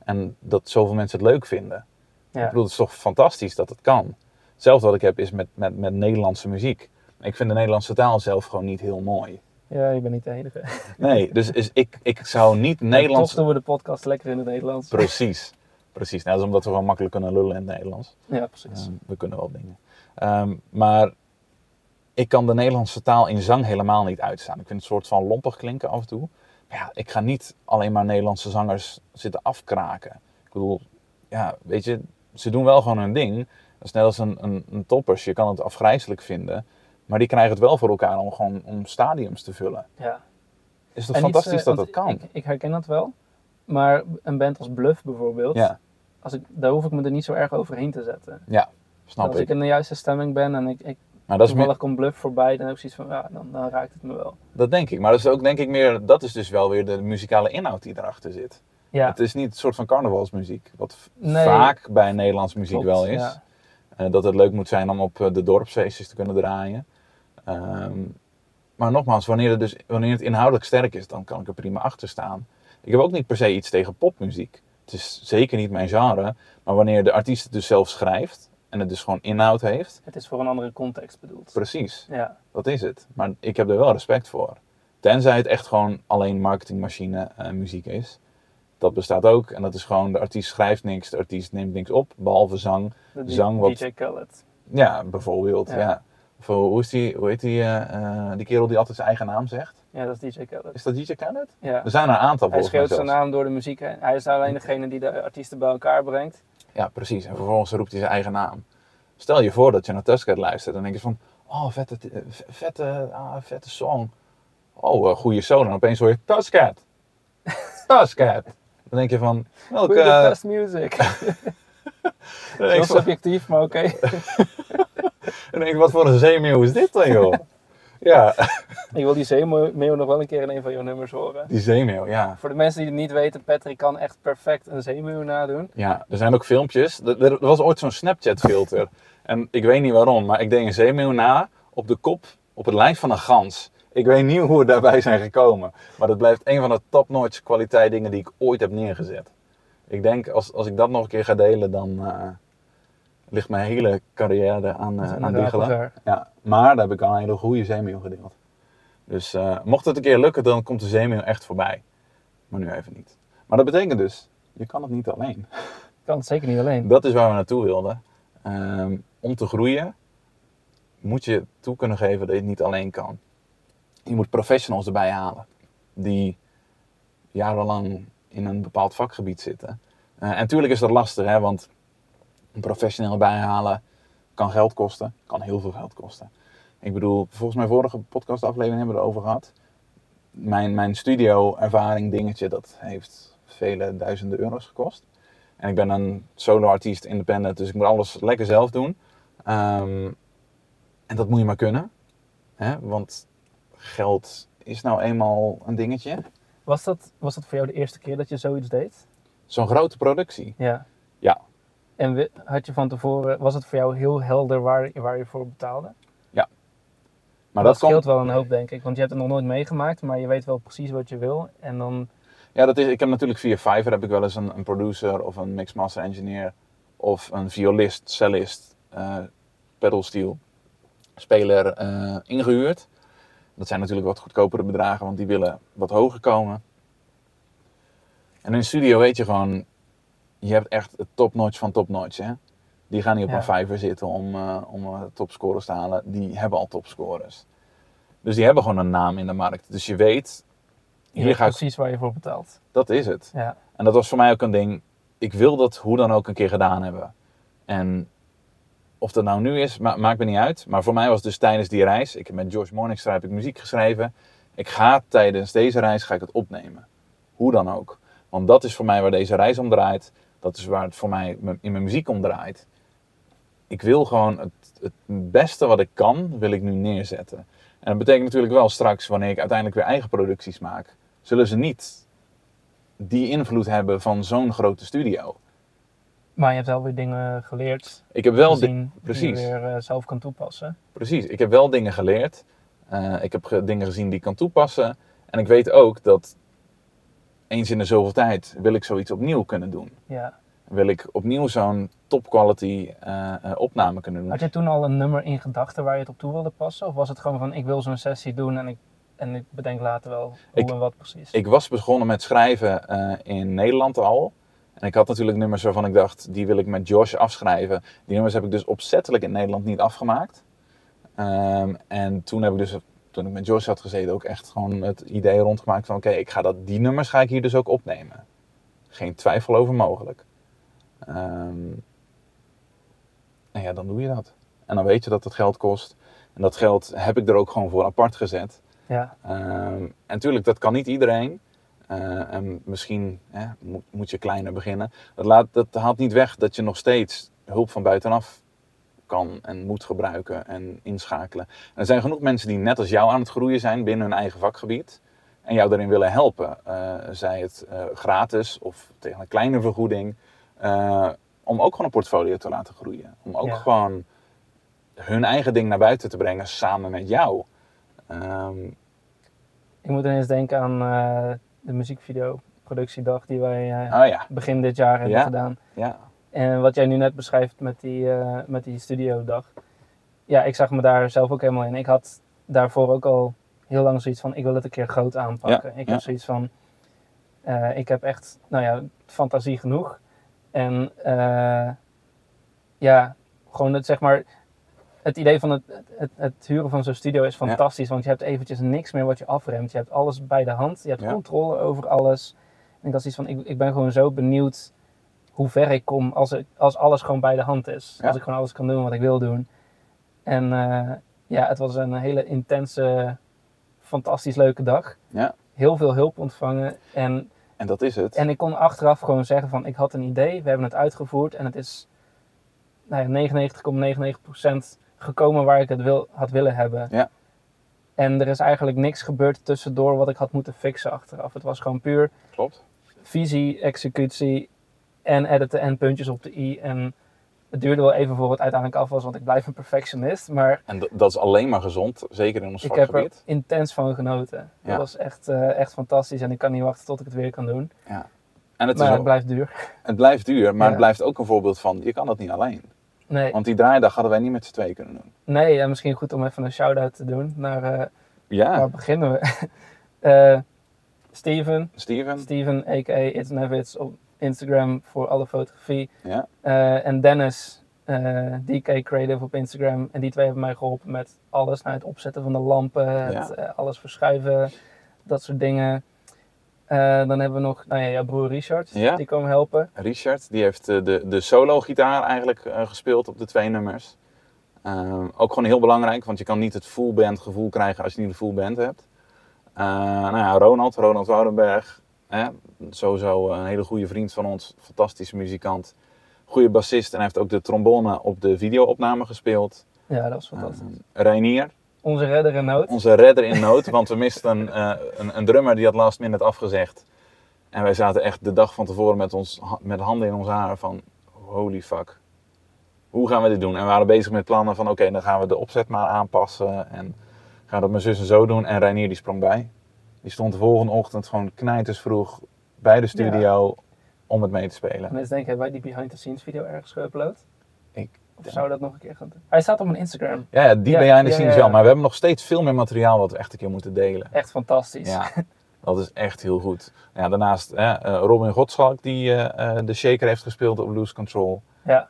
Speaker 1: En dat zoveel mensen het leuk vinden.
Speaker 2: Ja.
Speaker 1: Ik bedoel, het is toch fantastisch dat het kan. Hetzelfde wat ik heb is met, met, met Nederlandse muziek. Ik vind de Nederlandse taal zelf gewoon niet heel mooi.
Speaker 2: Ja, je bent niet de enige.
Speaker 1: Nee, dus is, ik, ik zou niet
Speaker 2: Toch
Speaker 1: Nederlands...
Speaker 2: doen we de podcast lekker in het Nederlands.
Speaker 1: Precies. Precies, nou, dat is omdat we gewoon makkelijk kunnen lullen in het Nederlands.
Speaker 2: Ja, precies.
Speaker 1: Ehm, we kunnen wel dingen. Ehm, maar ik kan de Nederlandse taal in zang helemaal niet uitstaan. Ik vind het een soort van lompig klinken af en toe. Maar ja, ik ga niet alleen maar Nederlandse zangers zitten afkraken. Ik bedoel, ja, weet je, ze doen wel gewoon hun ding. Dat is net als een, een, een toppers. Je kan het afgrijzelijk vinden. Maar die krijgen het wel voor elkaar om gewoon om stadiums te vullen.
Speaker 2: Ja.
Speaker 1: Is toch
Speaker 2: En iets,
Speaker 1: fantastisch
Speaker 2: eh,
Speaker 1: dat dat kan?
Speaker 2: Ik, ik herken dat wel. Maar een band als Bluff bijvoorbeeld,
Speaker 1: ja,
Speaker 2: als ik, daar hoef ik me er niet zo erg overheen te zetten.
Speaker 1: snap
Speaker 2: als
Speaker 1: ik.
Speaker 2: ik in de juiste stemming ben en ik, ik
Speaker 1: Maar dat is meer,
Speaker 2: komt Bluff voorbij, dan heb ik zoiets van, ja, dan, dan raakt het me wel.
Speaker 1: Dat denk ik. Maar dat is ook denk ik meer, dat is dus wel weer de muzikale inhoud die erachter zit.
Speaker 2: Ja,
Speaker 1: Het is niet een soort van carnavalsmuziek, wat
Speaker 2: Nee.
Speaker 1: vaak bij Nederlands muziek
Speaker 2: klopt,
Speaker 1: wel is.
Speaker 2: ja.
Speaker 1: Eh, dat het leuk moet zijn om op eh, de dorpsfeestjes te kunnen draaien. Ehm, maar nogmaals, wanneer het, dus, wanneer het inhoudelijk sterk is, dan kan ik er prima achter staan. Ik heb ook niet per se iets tegen popmuziek. Het is zeker niet mijn genre. Maar wanneer de artiest het dus zelf schrijft en het dus gewoon inhoud heeft,
Speaker 2: Het is voor een andere context bedoeld.
Speaker 1: precies.
Speaker 2: Ja,
Speaker 1: Dat is het. Maar ik heb er wel respect voor. Tenzij het echt gewoon alleen marketingmachine eh, muziek is. Dat bestaat ook. En dat is gewoon, de artiest schrijft niks, de artiest neemt niks op, behalve zang.
Speaker 2: de
Speaker 1: Zang wat-
Speaker 2: DJ Khaled.
Speaker 1: Ja, bijvoorbeeld. Ja.
Speaker 2: Ja.
Speaker 1: Of, eh, hoe, is die, hoe heet die, eh, die kerel die altijd zijn eigen naam zegt?
Speaker 2: Ja, dat is DJ Khaled.
Speaker 1: Is dat DJ Khaled?
Speaker 2: Ja.
Speaker 1: Er zijn er een aantal
Speaker 2: Hij schreeuwt zijn naam door de muziek heen. Hij is alleen degene die de artiesten bij elkaar brengt.
Speaker 1: Ja, precies. En vervolgens roept hij zijn eigen naam. Stel je voor dat je naar Tusked luistert en denk je van... Oh, vette, eh, vette, ah, vette song. Oh, eh, goede solo. En opeens hoor je Tusked. Tusked. Dan denk je van... Welke...
Speaker 2: The
Speaker 1: eh,
Speaker 2: best music.
Speaker 1: dan
Speaker 2: Heel subjectief, maar oké.
Speaker 1: dan denk ik, wat voor een zeemeeuw is dit dan, joh? Ja,
Speaker 2: ik wil die zeemeeuw nog wel een keer in een van jouw nummers horen.
Speaker 1: die zeemeeuw, ja.
Speaker 2: Voor de mensen die het niet weten, Patrick kan echt perfect een zeemeeuw nadoen.
Speaker 1: Ja, er zijn ook filmpjes. Er, er was ooit zo'n Snapchat-filter. En ik weet niet waarom, maar ik deed een zeemeeuw na op de kop, op het lijf van een gans. Ik weet niet hoe we daarbij zijn gekomen. Maar dat blijft een van de top-notch kwaliteit dingen die ik ooit heb neergezet. Ik denk, als, als ik dat nog een keer ga delen, dan eh, ligt mijn hele carrière aan, eh aan diggelen. Ja, maar daar heb ik al een hele goede zeemeeuw gedeeld. Dus eh, mocht het een keer lukken, dan komt de zeemeeuw echt voorbij. Maar nu even niet. Maar dat betekent dus, je kan het niet alleen.
Speaker 2: Ik kan het zeker niet alleen.
Speaker 1: Dat is waar we naartoe wilden. Ehm, om te groeien moet je toe kunnen geven dat je het niet alleen kan. Je moet professionals erbij halen die jarenlang in een bepaald vakgebied zitten. Eh, en natuurlijk is dat lastig, hè, want een professioneel bijhalen kan geld kosten, kan heel veel geld kosten. Ik bedoel, volgens mijn vorige podcastaflevering hebben we het erover gehad. Mijn, mijn studio-ervaring dingetje, dat heeft vele duizenden euro's gekost. En ik ben een solo-artiest, independent, dus ik moet alles lekker zelf doen. Ehm, en dat moet je maar kunnen. Hè? Want geld is nou eenmaal een dingetje.
Speaker 2: Was dat, was dat voor jou de eerste keer dat je zoiets deed?
Speaker 1: Zo'n grote productie.
Speaker 2: Ja.
Speaker 1: Ja.
Speaker 2: En had je van tevoren, was het voor jou heel helder waar, waar je voor betaalde?
Speaker 1: Maar
Speaker 2: dat
Speaker 1: dat, komt,
Speaker 2: scheelt wel een hoop, denk ik. Want je hebt het nog nooit meegemaakt, maar je weet wel precies wat je wil. En dan,
Speaker 1: ja, dat is, ik heb natuurlijk via Fiverr heb ik wel eens een, een producer of een mixmaster engineer of een violist, cellist, eh pedalsteel speler eh, ingehuurd. Dat zijn natuurlijk wat goedkopere bedragen, want die willen wat hoger komen. En in studio weet je gewoon, je hebt echt het topnotch van topnotch. Hè? Die gaan niet op
Speaker 2: Ja.
Speaker 1: een vijver zitten om, eh om eh, topscorers te halen. Die hebben al topscorers. Dus die hebben gewoon een naam in de markt. Dus je weet,
Speaker 2: je
Speaker 1: hier ga ik,
Speaker 2: precies waar je voor betaalt.
Speaker 1: dat is het.
Speaker 2: Ja.
Speaker 1: En dat was voor mij ook een ding. Ik wil dat hoe dan ook een keer gedaan hebben. En of dat nou nu is, ma- maakt me niet uit. Maar voor mij was dus tijdens die reis. Ik heb met George Morningstar heb ik muziek geschreven. Ik ga tijdens deze reis ga ik het opnemen. Hoe dan ook. Want dat is voor mij waar deze reis om draait. Dat is waar het voor mij in mijn muziek om draait. Ik wil gewoon het, het beste wat ik kan, wil ik nu neerzetten. En dat betekent natuurlijk wel straks, wanneer ik uiteindelijk weer eigen producties maak, zullen ze niet die invloed hebben van zo'n grote studio.
Speaker 2: Maar je hebt wel weer dingen geleerd,
Speaker 1: Ik heb wel,
Speaker 2: gezien, die je weer eh, zelf kan toepassen.
Speaker 1: precies, ik heb wel dingen geleerd. Eh, ik heb ge- dingen gezien die ik kan toepassen. En ik weet ook dat eens in de zoveel tijd wil ik zoiets opnieuw kunnen doen.
Speaker 2: Ja.
Speaker 1: Wil ik opnieuw zo'n top quality eh, eh, opname kunnen doen.
Speaker 2: Had je toen al een nummer in gedachten waar je het op toe wilde passen? Of was het gewoon van, ik wil zo'n sessie doen en ik, en ik bedenk later wel hoe
Speaker 1: Ik-
Speaker 2: en wat precies?
Speaker 1: Ik was begonnen met schrijven eh, in Nederland al. En ik had natuurlijk nummers waarvan ik dacht, die wil ik met Josh afschrijven. Die nummers heb ik dus opzettelijk in Nederland niet afgemaakt. Ehm, en toen heb ik dus, toen ik met Josh had gezeten, ook echt gewoon het idee rondgemaakt van... Oké, ik ga dat, die nummers ga ik hier dus ook opnemen. Geen twijfel over mogelijk. En ja, dan doe je dat. En dan weet je dat het geld kost. En dat geld heb ik er ook gewoon voor apart gezet.
Speaker 2: Ja.
Speaker 1: Ehm, en natuurlijk, dat kan niet iedereen. Uh, en misschien moet, moet, je kleiner beginnen. Dat, laat, dat haalt niet weg dat je nog steeds hulp van buitenaf kan en moet gebruiken en inschakelen. er zijn genoeg mensen die net als jou aan het groeien zijn binnen hun eigen vakgebied. En jou daarin willen helpen. Uh, zij het uh, gratis of tegen een kleine vergoeding. om ook gewoon een portfolio te laten groeien. Om ook gewoon hun eigen ding naar buiten te brengen samen met jou. Um,
Speaker 2: ik moet ineens denken aan de muziekvideo productiedag die wij oh, ja. begin dit jaar hebben
Speaker 1: ja.
Speaker 2: gedaan.
Speaker 1: Ja.
Speaker 2: En wat jij nu net beschrijft met die, uh, met die studiodag. Ja, ik zag me daar zelf ook helemaal in. Ik had daarvoor ook al heel lang zoiets van, ik wil het een keer groot aanpakken. Ik heb zoiets van, ik heb echt, nou ja, fantasie genoeg. En ja, gewoon het zeg maar, het idee van het, het, het huren van zo'n studio is fantastisch. Want je hebt eventjes niks meer wat je afremt. Je hebt alles bij de hand. Je hebt controle over alles. En ik had iets van, ik, ik ben gewoon zo benieuwd hoe ver ik kom als, ik, als alles gewoon bij de hand is. Als ik gewoon alles kan doen wat ik wil doen. En uh, ja, het was een hele intense, fantastisch leuke dag.
Speaker 1: Ja.
Speaker 2: Heel veel hulp ontvangen. En,
Speaker 1: en dat is het.
Speaker 2: En ik kon achteraf gewoon zeggen van, ik had een idee. We hebben het uitgevoerd. En het is nou ja, 99,99% gekomen waar ik het wil, had willen hebben.
Speaker 1: Ja.
Speaker 2: En er is eigenlijk niks gebeurd tussendoor wat ik had moeten fixen achteraf. Het was gewoon puur
Speaker 1: Klopt.
Speaker 2: visie, executie en editen en puntjes op de i. En het duurde wel even voor het uiteindelijk af was, want ik blijf een perfectionist. Maar
Speaker 1: en dat is alleen maar gezond, zeker in ons
Speaker 2: vakgebied. Ik heb er intens van genoten. Ja. Dat was echt, uh, echt fantastisch en ik kan niet wachten tot ik het weer kan doen.
Speaker 1: Ja. En het,
Speaker 2: maar
Speaker 1: is
Speaker 2: het blijft duur.
Speaker 1: Het blijft duur, maar het blijft ook een voorbeeld van, je kan dat niet alleen.
Speaker 2: Nee.
Speaker 1: Want die draaidag hadden wij niet met z'n twee kunnen doen.
Speaker 2: Nee, en misschien goed om even een shout-out te doen naar... Uh,
Speaker 1: ja.
Speaker 2: Waar beginnen we? uh, Steven.
Speaker 1: Steven.
Speaker 2: Steven, a.k.a. It's Nevits op Instagram voor alle fotografie.
Speaker 1: Ja.
Speaker 2: Uh, en Dennis, DK Creative op Instagram. En die twee hebben mij geholpen met alles. Nou, het opzetten van de lampen, ja. het, alles verschuiven, dat soort dingen. Uh, dan hebben we nog nou ja, jouw broer Richard,
Speaker 1: ja.
Speaker 2: die komen helpen.
Speaker 1: Richard, die heeft uh, de, de solo-gitaar eigenlijk uh, gespeeld op de twee nummers. Ehm, ook gewoon heel belangrijk, want je kan niet het full band gevoel krijgen als je niet een full band hebt. nou ja, Ronald, Ronald Woudenberg, hè, sowieso een hele goede vriend van ons, fantastische muzikant. Goede bassist en hij heeft ook de trombone op de videoopname gespeeld.
Speaker 2: Ja, dat was fantastisch.
Speaker 1: Ehm, Reinier,
Speaker 2: onze redder in nood.
Speaker 1: Onze redder in nood, want we misten uh, een, een, drummer die had last minute afgezegd. En wij zaten echt de dag van tevoren met, ons, met handen in ons haar van holy fuck. Hoe gaan we dit doen? En we waren bezig met plannen van oké, dan gaan we de opzet maar aanpassen. En gaan dat mijn zus en zo doen. En Reinier die sprong bij. Die stond de volgende ochtend gewoon knijters vroeg bij de studio ja. om het mee te spelen.
Speaker 2: Mensen denken, hebben wij die behind the scenes video ergens geüpload?
Speaker 1: Ik
Speaker 2: of zou dat nog een keer gaan doen? Hij staat op mijn Instagram.
Speaker 1: Ja, die ben jij in de scenes wel. Maar we hebben nog steeds veel meer materiaal wat we echt een keer moeten delen.
Speaker 2: Echt fantastisch.
Speaker 1: Ja, dat is echt heel goed. Ja, daarnaast hè, uh, Robin Godschalk die uh, uh, de shaker heeft gespeeld op Loose Control.
Speaker 2: Ja.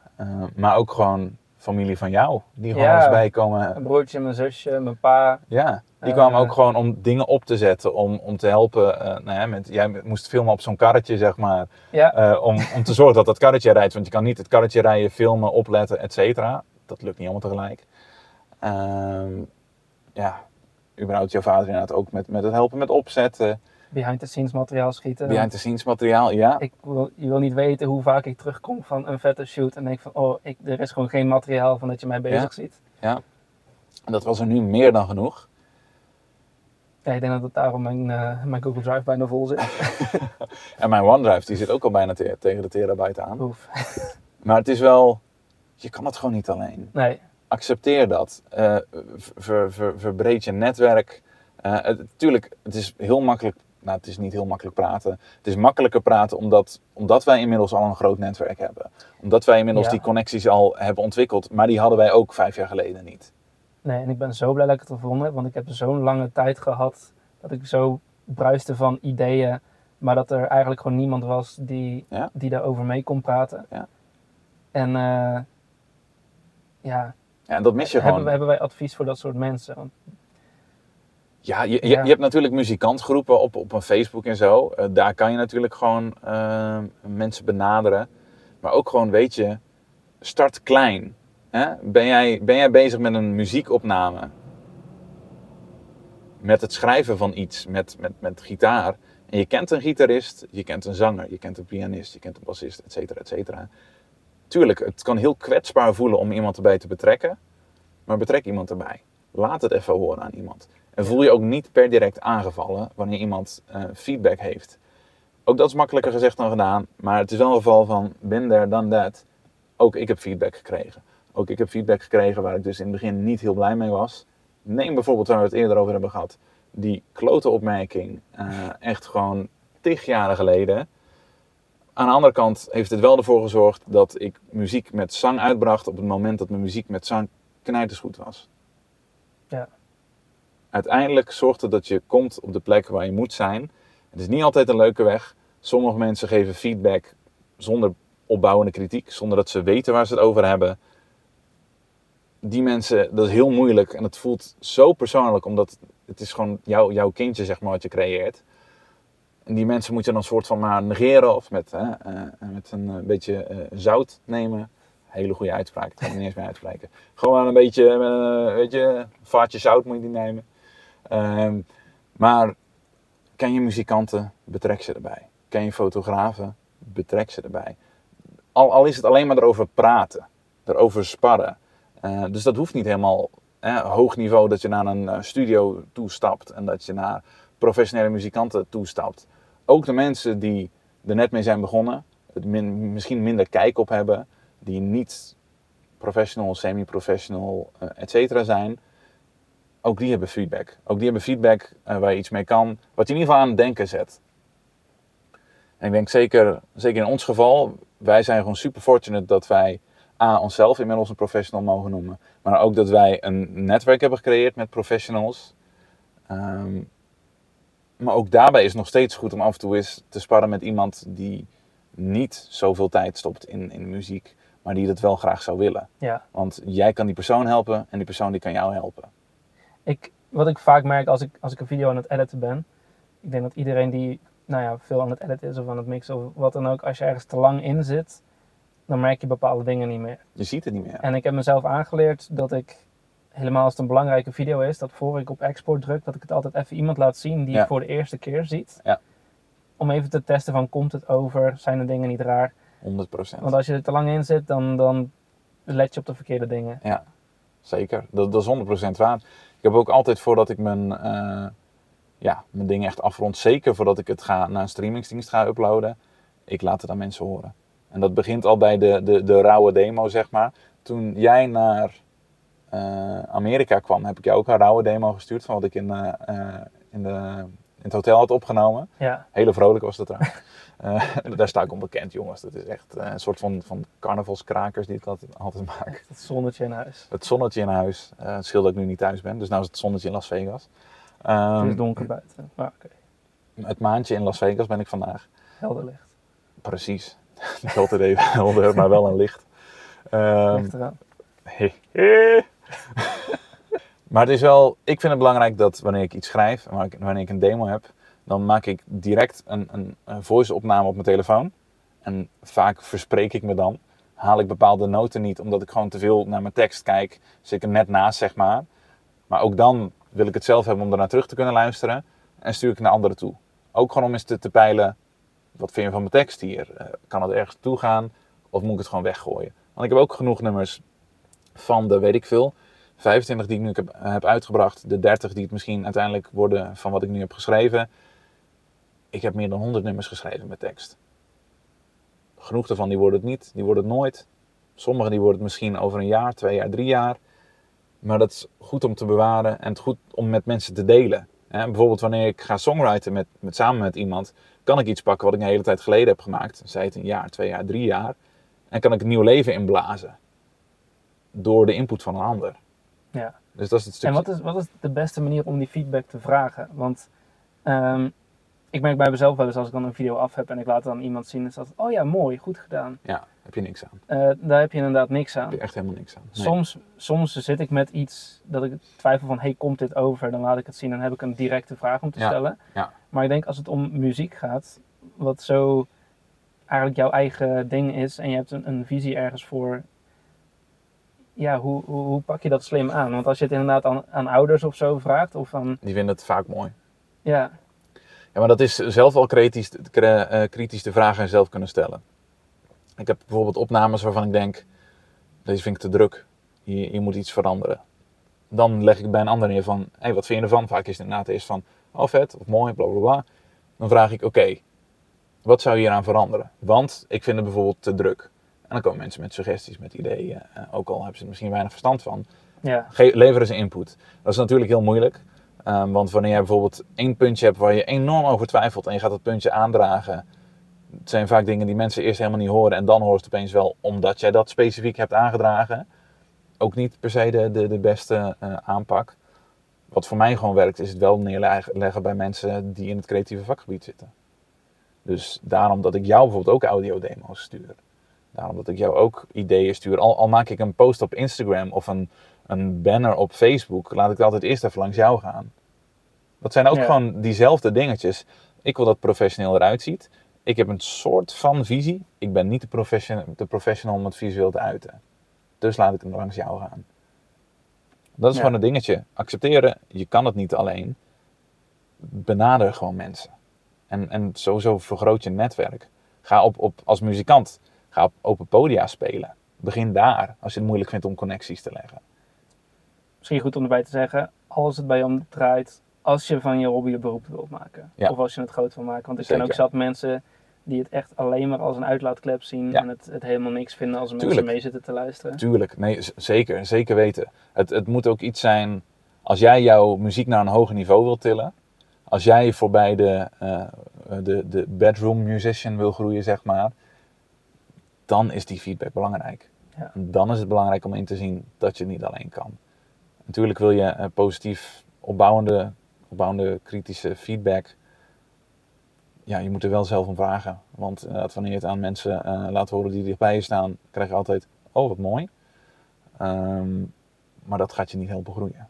Speaker 1: maar ook gewoon familie van jou. Die gewoon eens bijkomen.
Speaker 2: Mijn broertje, mijn zusje, mijn pa.
Speaker 1: Ja, die kwamen ook gewoon om dingen op te zetten. Om, om te helpen. nou ja, met, jij moest filmen op zo'n karretje, zeg maar.
Speaker 2: Ja.
Speaker 1: om, om te zorgen dat dat karretje rijdt. Want je kan niet het karretje rijden, filmen, opletten, et cetera. Dat lukt niet allemaal tegelijk. Um, ja, überhaupt jouw vader inderdaad ook met, met het helpen met opzetten.
Speaker 2: Behind the scenes materiaal schieten.
Speaker 1: Behind the scenes materiaal, ja.
Speaker 2: Ik wil, je wil niet weten hoe vaak ik terugkom van een vette shoot en denk van, oh, ik, er is gewoon geen materiaal van dat je mij bezig
Speaker 1: ja.
Speaker 2: ziet.
Speaker 1: Ja, en dat was er nu meer dan genoeg.
Speaker 2: Ja, ik denk dat het daarom mijn, uh, mijn Google Drive bijna vol zit.
Speaker 1: en mijn OneDrive die zit ook al bijna te, tegen de terabyte aan.
Speaker 2: Oef.
Speaker 1: maar het is wel, je kan het gewoon niet alleen.
Speaker 2: Nee.
Speaker 1: Accepteer dat. Uh, ver, ver, verbreed je netwerk. Uh, het, tuurlijk, het is heel makkelijk. Nou, het is niet heel makkelijk praten. Het is makkelijker praten omdat, omdat wij inmiddels al een groot netwerk hebben. Omdat wij inmiddels
Speaker 2: Ja.
Speaker 1: die connecties al hebben ontwikkeld. Maar die hadden wij ook vijf jaar geleden niet.
Speaker 2: Nee, en ik ben zo blij dat ik het gevonden heb, want ik heb zo'n lange tijd gehad dat ik zo bruiste van ideeën Maar dat er eigenlijk gewoon niemand was die,
Speaker 1: Ja.
Speaker 2: die daarover mee kon praten.
Speaker 1: Ja.
Speaker 2: En eh, ja,
Speaker 1: Ja, en dat mis je
Speaker 2: hebben,
Speaker 1: gewoon.
Speaker 2: hebben wij advies voor dat soort mensen? Want,
Speaker 1: Ja, je, je,
Speaker 2: Ja.
Speaker 1: je hebt natuurlijk muzikantgroepen op, op een Facebook en zo. Eh, daar kan je natuurlijk gewoon eh, mensen benaderen. Maar ook gewoon, weet je, start klein. Hè? Ben, jij, ben jij bezig met een muziekopname? Met het schrijven van iets, met, met, met gitaar. En je kent een gitarist, je kent een zanger, je kent een pianist, je kent een bassist, et cetera, et cetera. Tuurlijk, het kan heel kwetsbaar voelen om iemand erbij te betrekken. Maar betrek iemand erbij. Laat het even horen aan iemand. En voel je ook niet per direct aangevallen wanneer iemand eh, feedback heeft. Ook dat is makkelijker gezegd dan gedaan. Maar het is wel een geval van, bin there, done that. Ook ik heb feedback gekregen. Ook ik heb feedback gekregen waar ik dus in het begin niet heel blij mee was. Neem bijvoorbeeld waar we het eerder over hebben gehad. Die klote opmerking. eh, echt gewoon tig jaren geleden. Aan de andere kant heeft het wel ervoor gezorgd dat ik muziek met zang uitbracht op het moment dat mijn muziek met zang knijtersgoed was. Uiteindelijk zorgt het dat je komt op de plek waar je moet zijn. Het is niet altijd een leuke weg. Sommige mensen geven feedback zonder opbouwende kritiek, zonder dat ze weten waar ze het over hebben. Die mensen, dat is heel moeilijk en het voelt zo persoonlijk, omdat het is gewoon jouw jouw kindje, zeg maar, wat je creëert. En die mensen moet je dan een soort van maar negeren of met, hè, eh, met een eh, beetje eh, zout nemen. Hele goede uitspraak, dat kan ik niet eens meer uitspreken. Gewoon een beetje, weet je, een vaatje zout moet je die nemen. Ehm, maar ken je muzikanten, betrek ze erbij. Ken je fotografen, betrek ze erbij. Al, al is het alleen maar erover praten, erover sparren. Eh, dus dat hoeft niet helemaal hè, hoog niveau dat je naar een eh, studio toestapt en dat je naar professionele muzikanten toestapt. Ook de mensen die er net mee zijn begonnen, het misschien minder kijk op hebben, die niet professional, semi-professional, eh, et cetera zijn, ook die hebben feedback. Ook die hebben feedback eh, waar je iets mee kan, wat je in ieder geval aan het denken zet. En ik denk zeker, zeker in ons geval, wij zijn gewoon super fortunate dat wij A, onszelf inmiddels een professional mogen noemen. Maar ook dat wij een netwerk hebben gecreëerd met professionals. Ehm, maar ook daarbij is het nog steeds goed om af en toe eens te sparren met iemand die niet zoveel tijd stopt in, in muziek, maar die dat wel graag zou willen.
Speaker 2: ja.
Speaker 1: Want jij kan die persoon helpen en die persoon die kan jou helpen.
Speaker 2: Ik, wat ik vaak merk als ik, als ik een video aan het editen ben, ik denk dat iedereen die nou ja, veel aan het editen is of aan het mixen of wat dan ook, als je ergens te lang in zit, dan merk je bepaalde dingen niet meer.
Speaker 1: Je ziet het niet meer.
Speaker 2: En ik heb mezelf aangeleerd dat ik, helemaal als het een belangrijke video is, dat voor ik op export druk, dat ik het altijd even iemand laat zien die
Speaker 1: Ja.
Speaker 2: het voor de eerste keer ziet.
Speaker 1: Ja.
Speaker 2: Om even te testen van, komt het over? Zijn de dingen niet raar?
Speaker 1: 100 procent.
Speaker 2: Want als je er te lang in zit, dan, dan let je op de verkeerde dingen.
Speaker 1: Ja, zeker. Dat, dat is 100% waar. Ik heb ook altijd voordat ik mijn, eh, ja, mijn dingen echt afrond, zeker voordat ik het ga naar een streamingsdienst ga uploaden, ik laat het aan mensen horen. En dat begint al bij de, de, de rauwe demo, zeg maar. Toen jij naar eh, Amerika kwam, heb ik jou ook een rauwe demo gestuurd van wat ik in, eh, in, de, in het hotel had opgenomen.
Speaker 2: Ja,
Speaker 1: Hele vrolijk was dat trouwens. Eh, daar sta ik onbekend, jongens. Dat is echt eh, een soort van, van carnavalskrakers die ik altijd, altijd maak.
Speaker 2: het zonnetje in huis.
Speaker 1: Het zonnetje in huis. Eh het scheelt dat ik nu niet thuis ben. Dus nu is het zonnetje in Las Vegas. Ehm,
Speaker 2: het is donker buiten, maar oké,
Speaker 1: het maandje in Las Vegas ben ik vandaag.
Speaker 2: helder licht.
Speaker 1: Precies. Niet altijd even helder, maar wel een licht.
Speaker 2: Licht eraan.
Speaker 1: maar het is wel, ik vind het belangrijk dat wanneer ik iets schrijf, wanneer ik- een demo heb, dan maak ik direct een, een, voice-opname op mijn telefoon. En vaak verspreek ik me dan. Haal ik bepaalde noten niet, omdat ik gewoon te veel naar mijn tekst kijk. Zit ik er net naast, zeg maar. Maar ook dan wil ik het zelf hebben om ernaar terug te kunnen luisteren. En stuur ik naar anderen toe. Ook gewoon om eens te, te peilen, wat vind je van mijn tekst hier? Eh, kan het ergens toe gaan? Of moet ik het gewoon weggooien? Want ik heb ook genoeg nummers van de, weet ik veel, 25 die ik nu heb, uitgebracht. De 30 die het misschien uiteindelijk worden van wat ik nu heb geschreven. Ik heb meer dan 100 nummers geschreven met tekst. Genoeg daarvan die worden het niet, die worden het nooit. Sommige die worden het misschien over een jaar, twee jaar, drie jaar. Maar dat is goed om te bewaren en het goed om met mensen te delen. Bijvoorbeeld wanneer ik ga songwriten met, met, samen met iemand, kan ik iets pakken wat ik een hele tijd geleden heb gemaakt. Zij het een jaar, twee jaar, drie jaar. En kan ik een nieuw leven inblazen. Door de input van een ander.
Speaker 2: Ja.
Speaker 1: Dus dat is het
Speaker 2: En
Speaker 1: stukje.
Speaker 2: wat is, wat is de beste manier om die feedback te vragen? Want ehm, ik merk bij mezelf wel eens als ik dan een video af heb en ik laat dan iemand zien, is dat, oh ja, mooi, goed gedaan.
Speaker 1: Ja, heb je niks aan.
Speaker 2: Uh, daar heb je inderdaad niks aan.
Speaker 1: Heb je echt helemaal niks aan.
Speaker 2: Soms, soms zit ik met iets dat ik twijfel van, hey, komt dit over? Dan laat ik het zien en heb ik een directe vraag om te stellen.
Speaker 1: Ja.
Speaker 2: Maar ik denk als het om muziek gaat, wat zo eigenlijk jouw eigen ding is en je hebt een, een visie ergens voor, ja, hoe, hoe, hoe, pak je dat slim aan? Want als je het inderdaad aan, aan ouders of zo vraagt, of aan...
Speaker 1: Die vinden het vaak mooi.
Speaker 2: Ja.
Speaker 1: Ja, maar dat is zelf wel kritisch, uh, kritisch de vragen zelf kunnen stellen. Ik heb bijvoorbeeld opnames waarvan ik denk, deze vind ik te druk. Je, je moet iets veranderen. Dan leg ik bij een ander neer van, hé, hey, wat vind je ervan? Vaak is het inderdaad eerst van, oh vet, of mooi, bla bla bla. Dan vraag ik, oké, wat zou je hieraan veranderen? Want ik vind het bijvoorbeeld te druk. Dan komen mensen met suggesties, met ideeën. Uh, ook al hebben ze er misschien weinig verstand van.
Speaker 2: Ja.
Speaker 1: leveren ze input. Dat is natuurlijk heel moeilijk. Um, want wanneer je bijvoorbeeld één puntje hebt waar je enorm over twijfelt en je gaat dat puntje aandragen, het zijn vaak dingen die mensen eerst helemaal niet horen en dan hoort het opeens wel omdat jij dat specifiek hebt aangedragen. Ook niet per se de, de, de beste uh, aanpak. Wat voor mij gewoon werkt, is het wel neerleggen bij mensen die in het creatieve vakgebied zitten. Dus daarom dat ik jou bijvoorbeeld ook audiodemo's stuur. Daarom dat ik jou ook ideeën stuur. Al, al maak ik een post op Instagram of een, een banner op Facebook, laat ik het altijd eerst even langs jou gaan. Dat zijn ook gewoon diezelfde dingetjes. Ik wil dat het professioneel eruit ziet. Ik heb een soort van visie. Ik ben niet de, profession, de professional om het visueel te uiten. Dus laat ik hem langs jou gaan. Dat is gewoon een dingetje. Accepteren, je kan het niet alleen. Benader gewoon mensen. En, en sowieso vergroot je netwerk. Ga op, op, als muzikant, ga op open podia spelen. Begin daar, als je het moeilijk vindt om connecties te leggen.
Speaker 2: Misschien goed om erbij te zeggen, als het bij je draait, als je van je hobby een beroep wilt maken. Of als je het groot wil maken. Want er zijn ook zat mensen die het echt alleen maar als een uitlaatklep zien en het, het helemaal niks vinden als mensen mee zitten te luisteren.
Speaker 1: Tuurlijk, nee, zeker, zeker weten. Het, het moet ook iets zijn, als jij jouw muziek naar een hoger niveau wilt tillen, als jij voorbij de, uh, de, de bedroom musician wil groeien, zeg maar, dan is die feedback belangrijk.
Speaker 2: Ja.
Speaker 1: Dan is het belangrijk om in te zien dat je het niet alleen kan. Natuurlijk wil je uh, positief opbouwende, opbouwende kritische feedback. Ja, je moet er wel zelf om vragen. Want uh, wanneer je het aan mensen uh, laat horen die dichtbij je staan, krijg je altijd, oh wat mooi. Um, maar dat gaat je niet helpen groeien.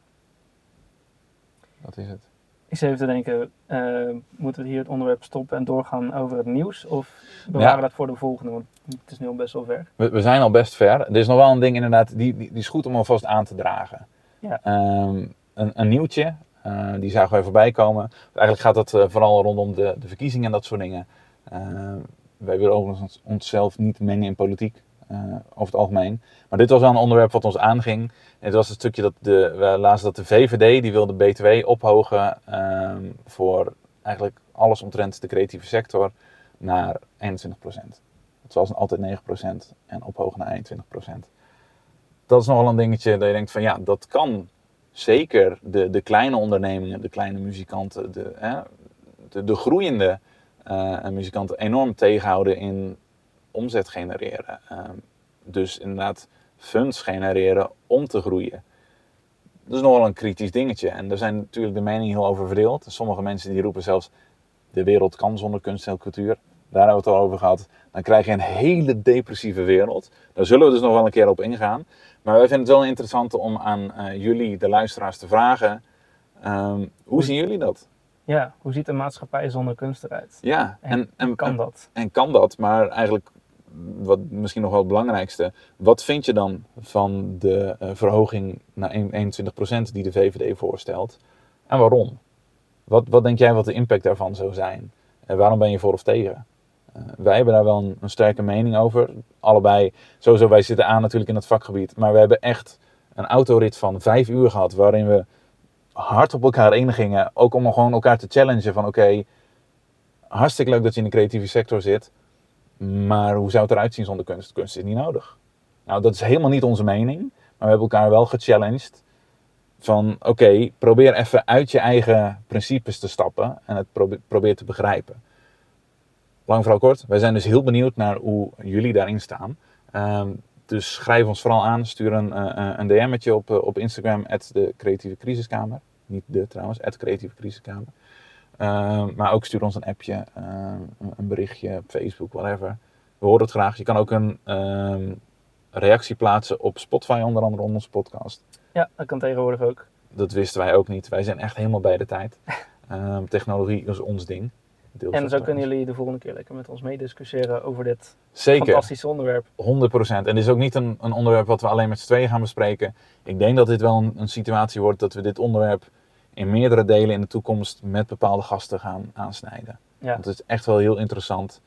Speaker 1: Dat is het.
Speaker 2: Ik zit even te denken, uh, moeten we hier het onderwerp stoppen en doorgaan over het nieuws? Of bewaren we dat voor de volgende? Want het is nu al best wel ver.
Speaker 1: We, we, zijn al best ver. Er is nog wel een ding inderdaad, die, die, die is goed om alvast aan te dragen.
Speaker 2: Ja.
Speaker 1: Um, een, een, nieuwtje, uh, die zagen wij voorbij komen. Eigenlijk gaat het uh, vooral rondom de, de verkiezingen en dat soort dingen. wij willen overigens onszelf niet mengen in politiek. Over het algemeen. Maar dit was wel een onderwerp wat ons aanging. Het was het stukje dat de, we lazen dat de VVD, die wilde BTW ophogen um, voor eigenlijk alles omtrent de creatieve sector naar 21%. Het was altijd 9% en ophogen naar 21%. Dat is nogal een dingetje dat je denkt van ja, dat kan zeker de, de kleine ondernemingen, de kleine muzikanten, de, hè, de, de groeiende uh, muzikanten enorm tegenhouden in omzet genereren. Um, dus inderdaad funds genereren om te groeien. Dat is nogal een kritisch dingetje. En daar zijn natuurlijk de meningen heel over verdeeld. Sommige mensen die roepen zelfs, de wereld kan zonder kunst en cultuur. Daar hebben we het al over gehad. Dan krijg je een hele depressieve wereld. Daar zullen we dus nog wel een keer op ingaan. Maar wij vinden het wel interessant om aan uh, jullie, de luisteraars, te vragen. Um, hoe zien jullie dat?
Speaker 2: Ja, hoe ziet een maatschappij zonder kunst eruit?
Speaker 1: Ja, en, en,
Speaker 2: en kan dat?
Speaker 1: En kan dat, maar eigenlijk wat misschien nog wel het belangrijkste. Wat vind je dan van de uh, verhoging naar 21% die de VVD voorstelt? En waarom? Wat, wat denk jij wat de impact daarvan zou zijn? En waarom ben je voor of tegen? Uh, wij hebben daar wel een, sterke mening over. Allebei, sowieso, wij zitten aan natuurlijk in het vakgebied. Maar we hebben echt een autorit van vijf uur gehad. Waarin we hard op elkaar ingingen. Ook om gewoon elkaar te challengen van oké, hartstikke leuk dat je in de creatieve sector zit. Maar hoe zou het eruit zien zonder kunst? Kunst is niet nodig. Nou, dat is helemaal niet onze mening. Maar we hebben elkaar wel gechallenged. Van oké, probeer even uit je eigen principes te stappen. En het probeer, te begrijpen. Lang vooral kort. Wij zijn dus heel benieuwd naar hoe jullie daarin staan. Um, dus schrijf ons vooral aan. Stuur een, uh, een DM'tje op, uh, op Instagram. de creatieve crisiskamer. Niet de trouwens, creatieve crisiskamer. Ehm, maar ook stuur ons een appje, ehm, een berichtje op Facebook, whatever. We horen het graag. Je kan ook een ehm, reactie plaatsen op Spotify, onder andere onder onze podcast.
Speaker 2: Ja, dat kan tegenwoordig ook.
Speaker 1: Dat wisten wij ook niet. Wij zijn echt helemaal bij de tijd. technologie is ons ding.
Speaker 2: En zo kunnen jullie de volgende keer lekker met ons meediscussiëren over dit Zeker. fantastische onderwerp. 100%.
Speaker 1: En dit is ook niet een, een onderwerp wat we alleen met z'n tweeën gaan bespreken. Ik denk dat dit wel een, een situatie wordt dat we dit onderwerp in meerdere delen in de toekomst met bepaalde gasten gaan aansnijden. Ja. Want het is echt wel heel interessant.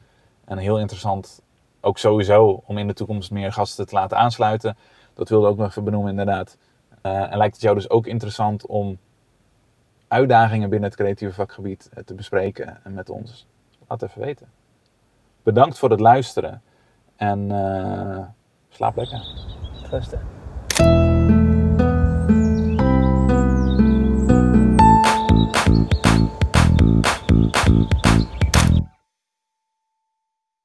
Speaker 1: En heel interessant ook sowieso om in de toekomst meer gasten te laten aansluiten. Dat wilde ik ook nog even benoemen inderdaad. Uh, en lijkt het jou dus ook interessant om uitdagingen binnen het creatieve vakgebied eh, te bespreken en met ons? Laat even weten. Bedankt voor het luisteren en uh, slaap lekker.
Speaker 2: Rusten. Mm-hmm.